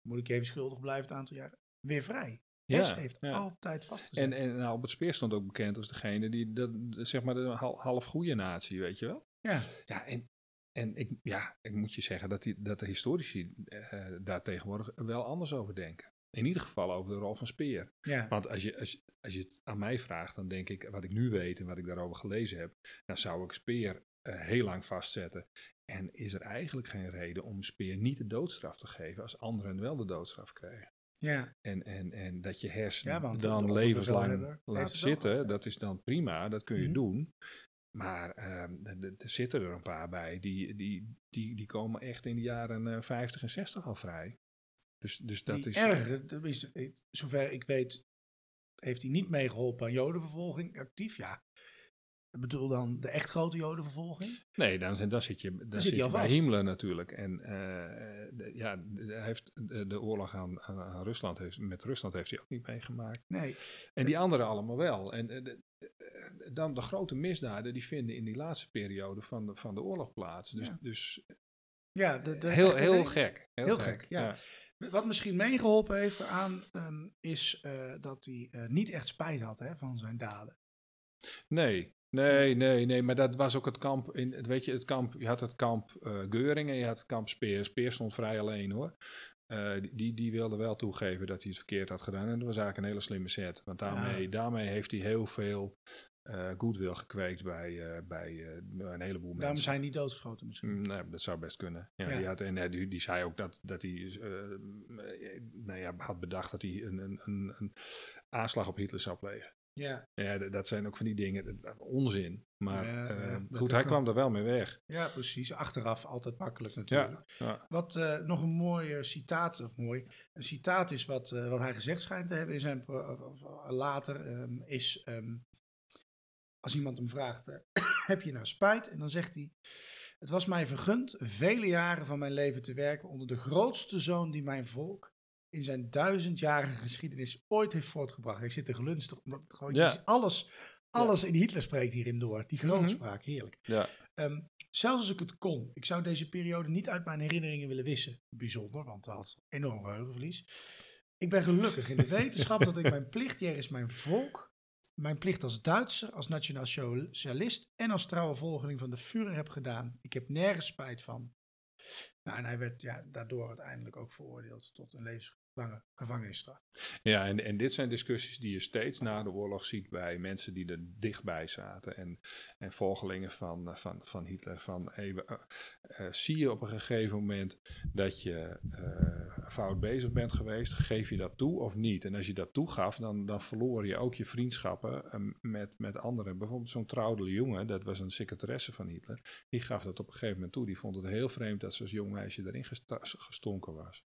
Moet ik even schuldig blijven het aantal jaren. Weer vrij. Ja, Hess heeft ja. altijd vastgezet. En, en Albert Speer stond ook bekend als degene die, dat, zeg maar, de hal- half goede natie, weet je wel? ja, Ja, en, en ik, ja, ik moet je zeggen dat, die, dat de historici eh, daar tegenwoordig wel anders over denken. In ieder geval over de rol van Speer. ja. Want als je, als, je- als je het aan mij vraagt, dan denk ik, wat ik nu weet en wat ik daarover gelezen heb, dan zou ik Speer eh, heel lang vastzetten. En is er eigenlijk geen reden om Speer niet de doodstraf te geven als anderen wel de doodstraf kregen. ja. En, en, en dat je hersen Ja, want de dan levenslang laat zitten, dat is dan prima, dat kun je Mhm. doen. Maar ehm, er zitten er een paar bij, die, die, die, die komen echt in de jaren eh, 50 en 60 al vrij. Dus, dus dat die is... erger, tenminste, ik- zover ik weet, heeft hij niet meegeholpen aan jodenvervolging actief. Ja, ik bedoel dan de echt grote jodenvervolging. Nee, dan, zit- dan zit je, dan zit zit je bij. Himmler natuurlijk. En eh, de- ja, hij heeft de, de oorlog aan, aan, aan Rusland, heeft, met Rusland heeft hij ook niet meegemaakt. Nee, En die anderen allemaal wel. En eh, de- eh, dan de grote misdaden, die vinden in die laatste periode van de, van de oorlog plaats. Dus, Ja. dus ja, de, de heel, heel gek. Heel, Heel gek, gek, ja. Wat misschien meegeholpen heeft eraan, ehm, is eh, dat hij eh, niet echt spijt had hè, van zijn daden. Nee, nee, nee, nee, maar dat was ook het kamp, in, weet je, het kamp, je had het kamp eh Geuring en je had het kamp Speer. Speer stond vrij alleen hoor. Die, die wilde wel toegeven dat hij het verkeerd had gedaan. En dat was eigenlijk een hele slimme set. Want daarmee, Ja. daarmee heeft hij heel veel eh goodwill gekweekt bij, eh, bij, eh, een heleboel Daarom mensen. zijn niet doodgeschoten misschien. Mm, Nee, dat zou best kunnen. Ja, Ja. Die, had, en die, die zei ook dat, dat hij nou ja, had bedacht dat hij een, een, een, een aanslag op Hitler zou plegen. Ja. Ja, dat zijn ook van die dingen, onzin. Maar Ja, ja, dat goed, hij kwam er wel mee weg. ja, precies. Achteraf altijd makkelijk natuurlijk. Ja. Wat nog een mooi citaat, of mooi, een citaat is wat, wat hij gezegd schijnt te hebben in zijn later, ehm, is ehm, als iemand hem vraagt, eh, <coughs> heb je nou spijt? En dan zegt hij, het was mij vergund vele jaren van mijn leven te werken onder de grootste zoon die mijn volk in zijn duizendjarige geschiedenis ooit heeft voortgebracht. Ik zit te glunstig, omdat het gewoon, Ja. alles, alles in Hitler spreekt hierin door. Die grootspraak, heerlijk. Ja. Ehm, zelfs als ik het kon, ik zou deze periode niet uit mijn herinneringen willen wissen. Bijzonder, want dat had enorm geheugenverlies. Ik ben gelukkig in de wetenschap dat ik mijn <laughs> plicht jegens mijn volk, mijn plicht als Duitser, als nationaal socialist en als trouwe volgeling van de Führer heb gedaan. Ik heb nergens spijt van. Nou, en hij werd ja, daardoor uiteindelijk ook veroordeeld tot een levenslange gevangenisstraf. Ja, en, en dit zijn discussies die je steeds na de oorlog ziet bij mensen die er dichtbij zaten. En, en volgelingen van, eh, van, van Hitler. Van, eh, eh, zie je op een gegeven moment dat je fout bezig bent geweest, geef je dat toe of niet? En als je dat toegaf, dan, dan verloor je ook je vriendschappen met, met anderen. Bijvoorbeeld zo'n Traudele jongen, dat was een secretaresse van Hitler. Die gaf dat op een gegeven moment toe. Die vond het heel vreemd dat ze als jong meisje erin gestonken was.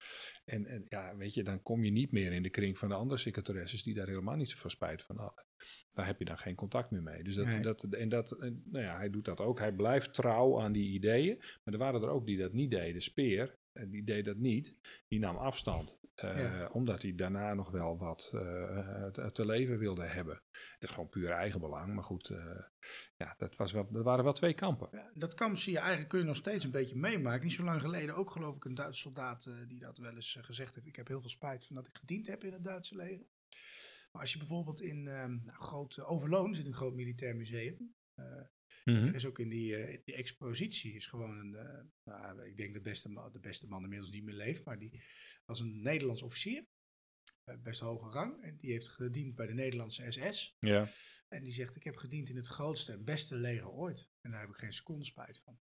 En, en ja, weet je, dan kom je niet meer in de kring van de andere secretaresses die daar helemaal niet zoveel spijt van hadden. Daar heb je dan geen contact meer mee. Dus dat, Nee. dat, en dat, en, nou ja, hij doet dat ook. Hij blijft trouw aan die ideeën. Maar er waren er ook die dat niet deden. Speer, die deed dat niet. Die nam afstand. eh, Ja. Omdat hij daarna nog wel wat eh, te, te leven wilde hebben. Het is gewoon puur eigenbelang. Maar goed, eh, ja, dat, was wel, dat waren wel twee kampen. Ja, dat kamp zie je eigenlijk, kun je nog steeds een beetje meemaken. Niet zo lang geleden ook geloof ik een Duitse soldaat die dat wel eens gezegd heeft. Ik heb heel veel spijt van dat ik gediend heb in het Duitse leger. Maar als je bijvoorbeeld in nou, groot, Overloon zit een groot militair museum. Er is ook in die, eh, die expositie is gewoon een, eh, nou, ik denk de beste, man, de beste man inmiddels niet meer leeft, maar die was een Nederlands officier. eh, Best hoge rang. En die heeft gediend bij de Nederlandse SS. Ja. En die zegt, ik heb gediend in het grootste en beste leger ooit. En daar heb ik geen seconde spijt van.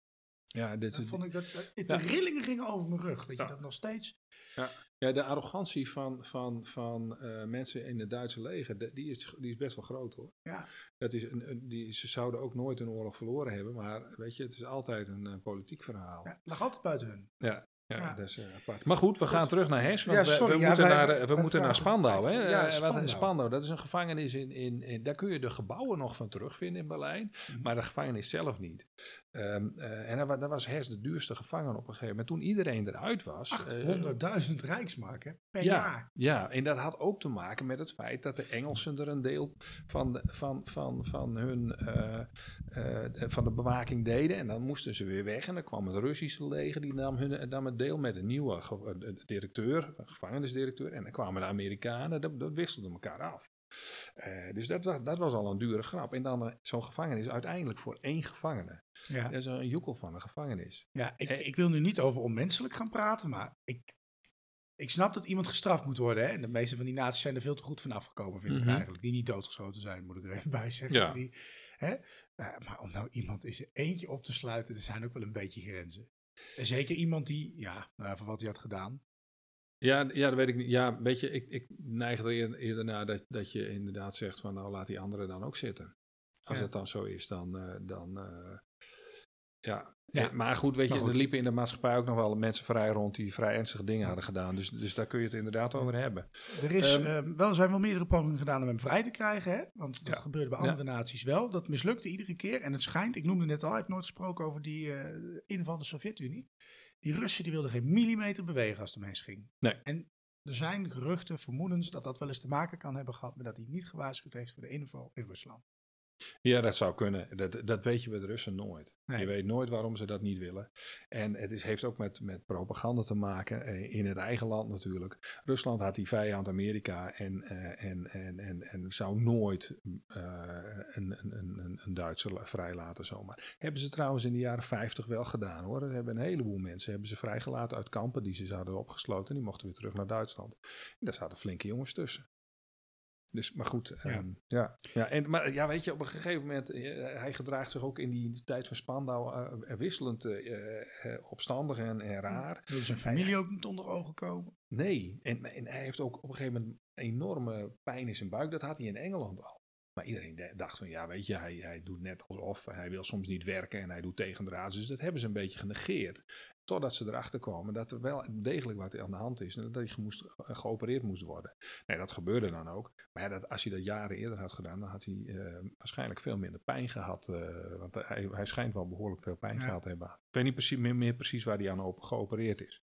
Ja, dit Dat vond ik dat, dat- de Ja. rillingen gingen over mijn rug. Dat je Ja. dat nog steeds... Ja, ja de arrogantie van, van, van eh, mensen in het Duitse leger, de- die is, die is best wel groot hoor. Ja. Dat is een, een- die, ze zouden ook nooit een oorlog verloren hebben, maar weet je, het is altijd een eh, politiek verhaal. Ja, het lag altijd buiten hun. Ja, ja, Ja. dat is eh, apart. Maar goed, we gaan terug naar Hes, want Ja, we- sorry, we, ja, moeten, wij- naar, we moeten naar Spandau. Hè? ja, Spandau. Spandau, dat is een gevangenis in, in, in, daar kun je de gebouwen nog van terugvinden in Berlijn, Mhm. maar de gevangenis zelf niet. Ehm, eh, en daar, wa- daar was Hes de duurste gevangen op een gegeven moment. Toen iedereen eruit was. eh, 800.000 rijksmark, hè? Per ja, jaar. ja, en dat had ook te maken met het feit dat de Engelsen er een deel van de, van, van, van hun eh, eh, van de bewaking deden. En dan moesten ze weer weg. En dan kwam het Russische leger, die nam, hun, nam het deel met een nieuwe directeur, een gevangenisdirecteur. En dan kwamen de Amerikanen, dat, dat wisselden elkaar af. Eh, dus dat was, dat was al een dure grap. En dan eh, zo'n gevangenis uiteindelijk voor één gevangene. Ja. Dat is een joekel van een gevangenis. Ja, ik, Eh, ik wil nu niet over onmenselijk gaan praten, maar ik, ik snap dat iemand gestraft moet worden. Hè? En de meeste van die naties zijn er veel te goed van afgekomen, vind Mhm. ik eigenlijk. Die niet doodgeschoten zijn, moet ik er even bij zeggen. Ja. Die, hè? Maar om nou iemand in zijn eentje op te sluiten, er zijn ook wel een beetje grenzen. En zeker iemand die, ja, nou, ja, voor wat hij had gedaan. Ja, ja, dat weet ik niet. Ja, weet je, ik, ik neig er eerder, naar dat, dat je inderdaad zegt van nou laat die anderen dan ook zitten. Als Ja. het dan zo is, dan, eh, dan eh, ja. Ja. Eh, Maar goed, weet je, er liepen in de maatschappij ook nog wel mensen vrij rond die vrij ernstige dingen hadden gedaan. Dus, dus daar kun je het inderdaad over hebben. Er is, Ehm, eh, wel, zijn wel meerdere pogingen gedaan om hem vrij te krijgen. Hè? Want dat Ja. gebeurde bij andere naties wel. Dat mislukte iedere keer. En het schijnt, ik noemde net al, hij heeft nooit gesproken over die eh, inval de Sovjet-Unie. Die Russen die wilden geen millimeter bewegen als de mens ging. Nee. En er zijn geruchten, vermoedens dat dat wel eens te maken kan hebben gehad met dat hij niet gewaarschuwd heeft voor de inval in Rusland. Ja, dat zou kunnen. Dat, dat weet je bij de Russen nooit. Nee. Je weet nooit waarom ze dat niet willen. En het is, heeft ook met, met propaganda te maken, eh, in het eigen land natuurlijk. Rusland had die vijand Amerika en, eh, en, en, en, en zou nooit eh, een, een, een, een- Duitser la- vrijlaten zomaar. Hebben ze trouwens in de jaren 50 wel gedaan hoor. Er hebben een heleboel mensen hebben ze vrijgelaten uit kampen die ze hadden opgesloten. Die mochten weer terug naar Duitsland. En daar zaten flinke jongens tussen. Dus, maar goed, Ja. ja. ja, ja, en, maar ja, weet je, op een gegeven moment, eh, hij gedraagt zich ook in die tijd van Spandau eh, wisselend opstandig en, en raar. Wil zijn familie ook niet onder ogen komen? Nee, en, en hij heeft ook op een gegeven moment enorme pijn in zijn buik. Dat had hij in Engeland al. Maar iedereen de- dacht van, ja, weet je, hij, hij doet net alsof. Hij wil soms niet werken en hij doet tegendraads. Dus dat hebben ze een beetje genegeerd. Totdat ze erachter komen dat er wel degelijk wat aan de hand is. En dat hij gemoest, ge- geopereerd moest worden. Nee, dat gebeurde dan ook. Maar ja, dat, als hij dat jaren eerder had gedaan, dan had hij eh, waarschijnlijk veel minder pijn gehad. eh, want hij, hij schijnt wel behoorlijk veel pijn Ja. gehad te hebben. Ik weet niet precies, meer, meer precies waar hij aan op, geopereerd is.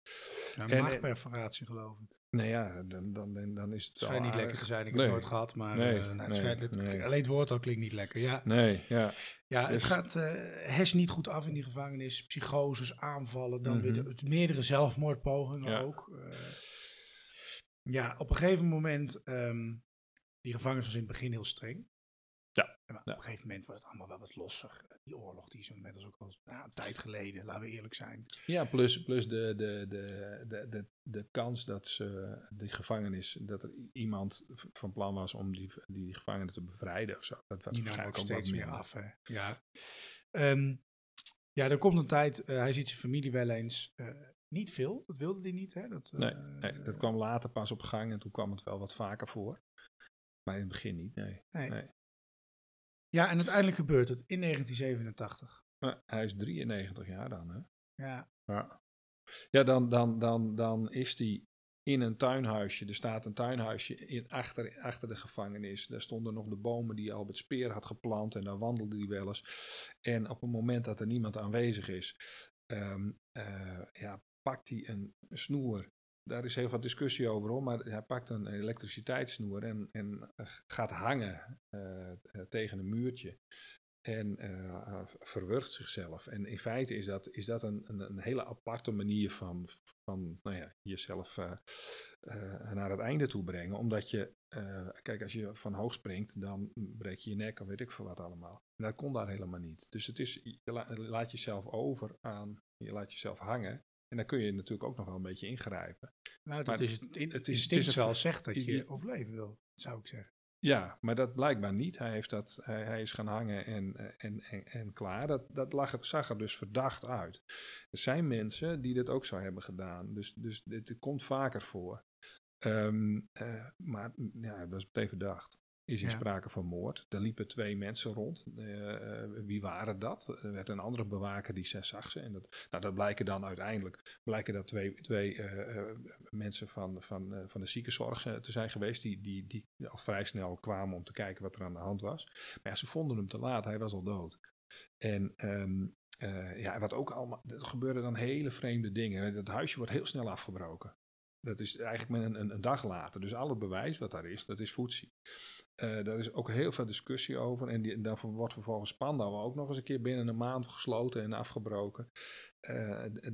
Ja, En- en- maagperforatie geloof ik. Nee, ja, dan, dan, dan, is het Het schijnt niet aardig. lekker te zijn. Ik heb het nooit gehad, maar Nee, eh, nou, het nee, schijnt- het- alleen het woord al klinkt niet lekker. Ja, Nee, ja. ja het Dus- gaat eh hes niet goed af in die gevangenis. Psychoses, aanvallen, dan weer Mhm. de- meerdere zelfmoordpogingen Ja. ook. Eh, ja, op een gegeven moment, ehm, die gevangenis was in het begin heel streng. Ja. Maar op een gegeven moment was het allemaal wel wat losser. Die oorlog, die is net als ook al nou, een tijd geleden, laten we eerlijk zijn. Ja, plus, plus de, de, de, de, de, de kans dat ze, die gevangenis, dat er iemand van plan was om die, die gevangenen te bevrijden of zo. Dat was Die nam ook steeds meer af. Hè? Ja. Ehm, ja, er komt een tijd, eh, hij ziet zijn familie wel eens. eh, niet veel, dat wilde hij niet. Hè? Dat, Nee, eh, nee, dat kwam later pas op gang en toen kwam het wel wat vaker voor. Maar in het begin niet, nee. Nee. nee. Ja, en uiteindelijk gebeurt het in 1987. Maar hij is 93 jaar dan, hè? Ja, Ja, ja dan, dan, dan, dan is hij in een tuinhuisje. Er staat een tuinhuisje in, achter, achter de gevangenis. Daar stonden nog de bomen die Albert Speer had geplant. En daar wandelde hij wel eens. En op het moment dat er niemand aanwezig is, ehm, eh, ja, pakt hij een snoer. Daar is heel veel discussie over, hoor, maar hij pakt een elektriciteitssnoer en, en eh, gaat hangen eh, eh, tegen een muurtje en verwurgt zichzelf. En in feite is dat, is dat een, een, hele aparte manier van, van nou ja, jezelf naar het einde toe brengen. Omdat je, kijk, als je van hoog springt, dan breek je je nek of weet ik veel wat allemaal. En dat kon daar helemaal niet. Dus het is, je la- laat jezelf over aan, je laat jezelf hangen. En dan kun je natuurlijk ook nog wel een beetje ingrijpen. nou, dat Maar is het, in, het is- instinct het is ver- zegt dat je- overleven wil, zou ik zeggen. Ja, maar dat blijkbaar niet. Hij, heeft dat, hij, hij is gaan hangen en, en, en, en klaar. Dat, dat lag, zag er dus verdacht uit. Er zijn mensen die dit ook zo hebben gedaan. Dus, dus dit, dit komt vaker voor. Ehm, eh, maar ja, dat is meteen verdacht. Is in Ja. sprake van moord. Er liepen twee mensen rond. Eh, eh, wie waren dat? Er werd een andere bewaker die ze zag ze. En dat, nou, dat blijken dan uiteindelijk blijken dat twee, twee eh, mensen van, van, van de ziekenzorg te zijn geweest. Die, die, die al vrij snel kwamen om te kijken wat er aan de hand was. Maar ja, ze vonden hem te laat. Hij was al dood. En ehm, eh, ja, wat ook allemaal. Er gebeuren dan hele vreemde dingen. Dat huisje wordt heel snel afgebroken. Dat is eigenlijk een, een, een dag later. Dus al het bewijs wat daar is, dat is voetzie. Eh, daar is ook heel veel discussie over. En die, daarvoor wordt vervolgens Spandau ook nog eens een keer binnen een maand gesloten en afgebroken. Eh,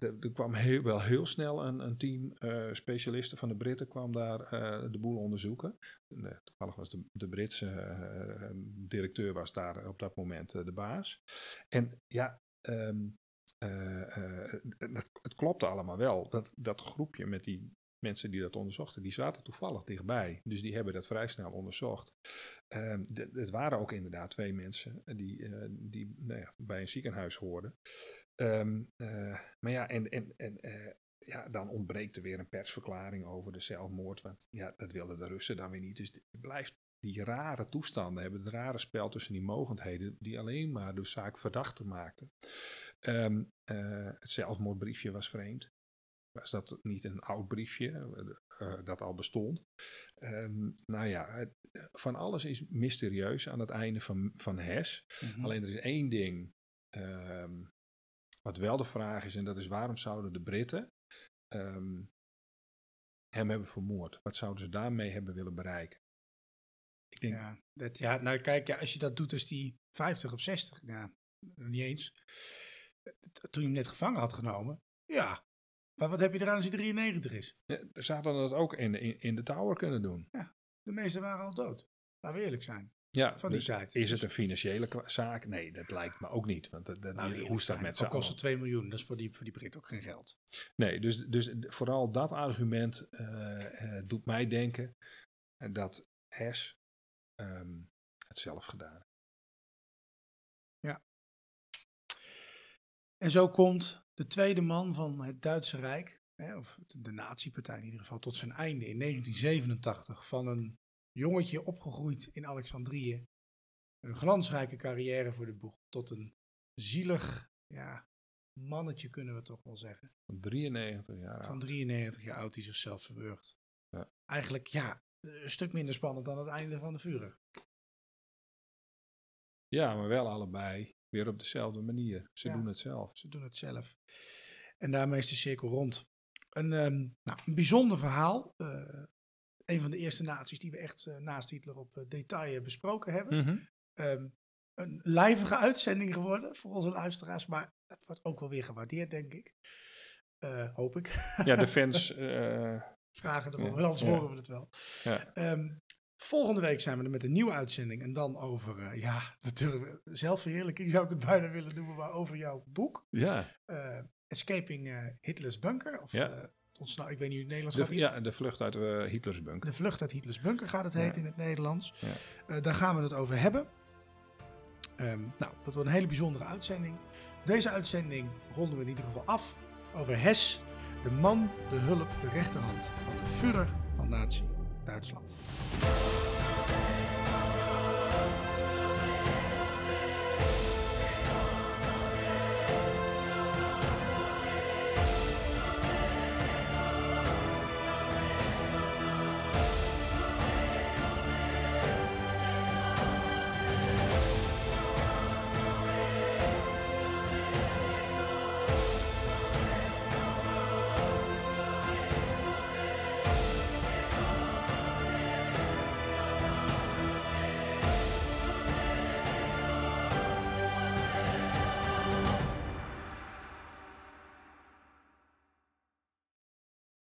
er kwam heel, wel heel snel een, een team eh, specialisten van de Britten kwam daar eh, de boel onderzoeken. En, toevallig was de, de Britse directeur was daar op dat moment de baas. En ja, ehm, eh, eh, het, klopte allemaal wel. Dat, dat groepje met die mensen die dat onderzochten, die zaten toevallig dichtbij. Dus die hebben dat vrij snel onderzocht. Ehm, het waren ook inderdaad twee mensen die, eh, die nou ja, bij een ziekenhuis hoorden. Ehm, eh, maar ja, en, en, en ja, dan ontbreekt er weer een persverklaring over de zelfmoord. Want ja, dat wilden de Russen dan weer niet. Dus het blijft die rare toestanden hebben, het rare spel tussen die mogendheden, die alleen maar de zaak verdachter maakten. Ehm, eh, het zelfmoordbriefje was vreemd. Was dat niet een oud briefje eh, eh, dat al bestond? Ehm, nou ja, het- van alles is mysterieus aan het einde van, van Hes. Mhm. Alleen er is één ding ehm, wat wel de vraag is, en dat is waarom zouden de Britten hem hebben vermoord? Wat zouden ze daarmee hebben willen bereiken? Ik denk, Ja, dat, ja, nou kijk, ja, als je dat doet als die 50 of 60, ja, niet eens. Toen je hem net gevangen had genomen, ja. Maar wat heb je eraan als hij 93 is? eh, ze hadden dat ook in, in, in de Tower kunnen doen. De meesten waren al dood. Laten we eerlijk zijn. Ja, Van die dus tijd. Is het Dus- een financiële zaak? Nee, dat lijkt me ook niet. Want dat, dat, Nou, hoe staat met z'n Al kost allen? het 2 miljoen, dat is voor die, voor die Brit ook geen geld. Nee, dus, dus vooral dat argument eh, eh, doet mij denken dat Hess ehm, het zelf gedaan En zo komt de tweede man van het Duitse Rijk, hè, of de, nazi-partij in ieder geval, tot zijn einde in 1987. Van een jongetje opgegroeid in Alexandrië. Een glansrijke carrière voor de boeg. Tot een zielig ja, mannetje, kunnen we toch wel zeggen. Van 93 jaar Van oud. 93 jaar oud die zichzelf verwurgt. Ja. Eigenlijk ja, een stuk minder spannend dan het einde van de Führer. Ja, maar wel allebei weer op dezelfde manier. Ze Ja. doen het zelf. Ze doen het zelf. En daarmee is de cirkel rond. Een, ehm, nou, een bijzonder verhaal. Eh, een van de eerste naties die we echt eh, naast Hitler op eh, detail besproken hebben. Mhm. Ehm, een lijvige uitzending geworden voor onze luisteraars. Maar het wordt ook wel weer gewaardeerd, denk ik. Hoop ik. Ja, de <laughs> fans. Vragen erom, wel ja. horen we het wel. ja. Ehm, volgende week zijn we er met een nieuwe uitzending. En dan over, eh, ja, <laughs> natuurlijk zelfverheerlijking zou ik het bijna willen noemen. Maar over jouw boek. ja. eh, Escaping eh, Hitler's Bunker. Of Ja. ik weet niet hoe het Nederlands De, gaat. hier. ja, de vlucht uit Hitlers bunker. De vlucht uit Hitlers bunker gaat het Ja. heten in het Nederlands. Ja. Daar gaan we het over hebben. Ehm, nou, dat wordt een hele bijzondere uitzending. Deze uitzending ronden we in ieder geval af over Hess, de man, de hulp, de rechterhand van de Führer van Nazi Duitsland.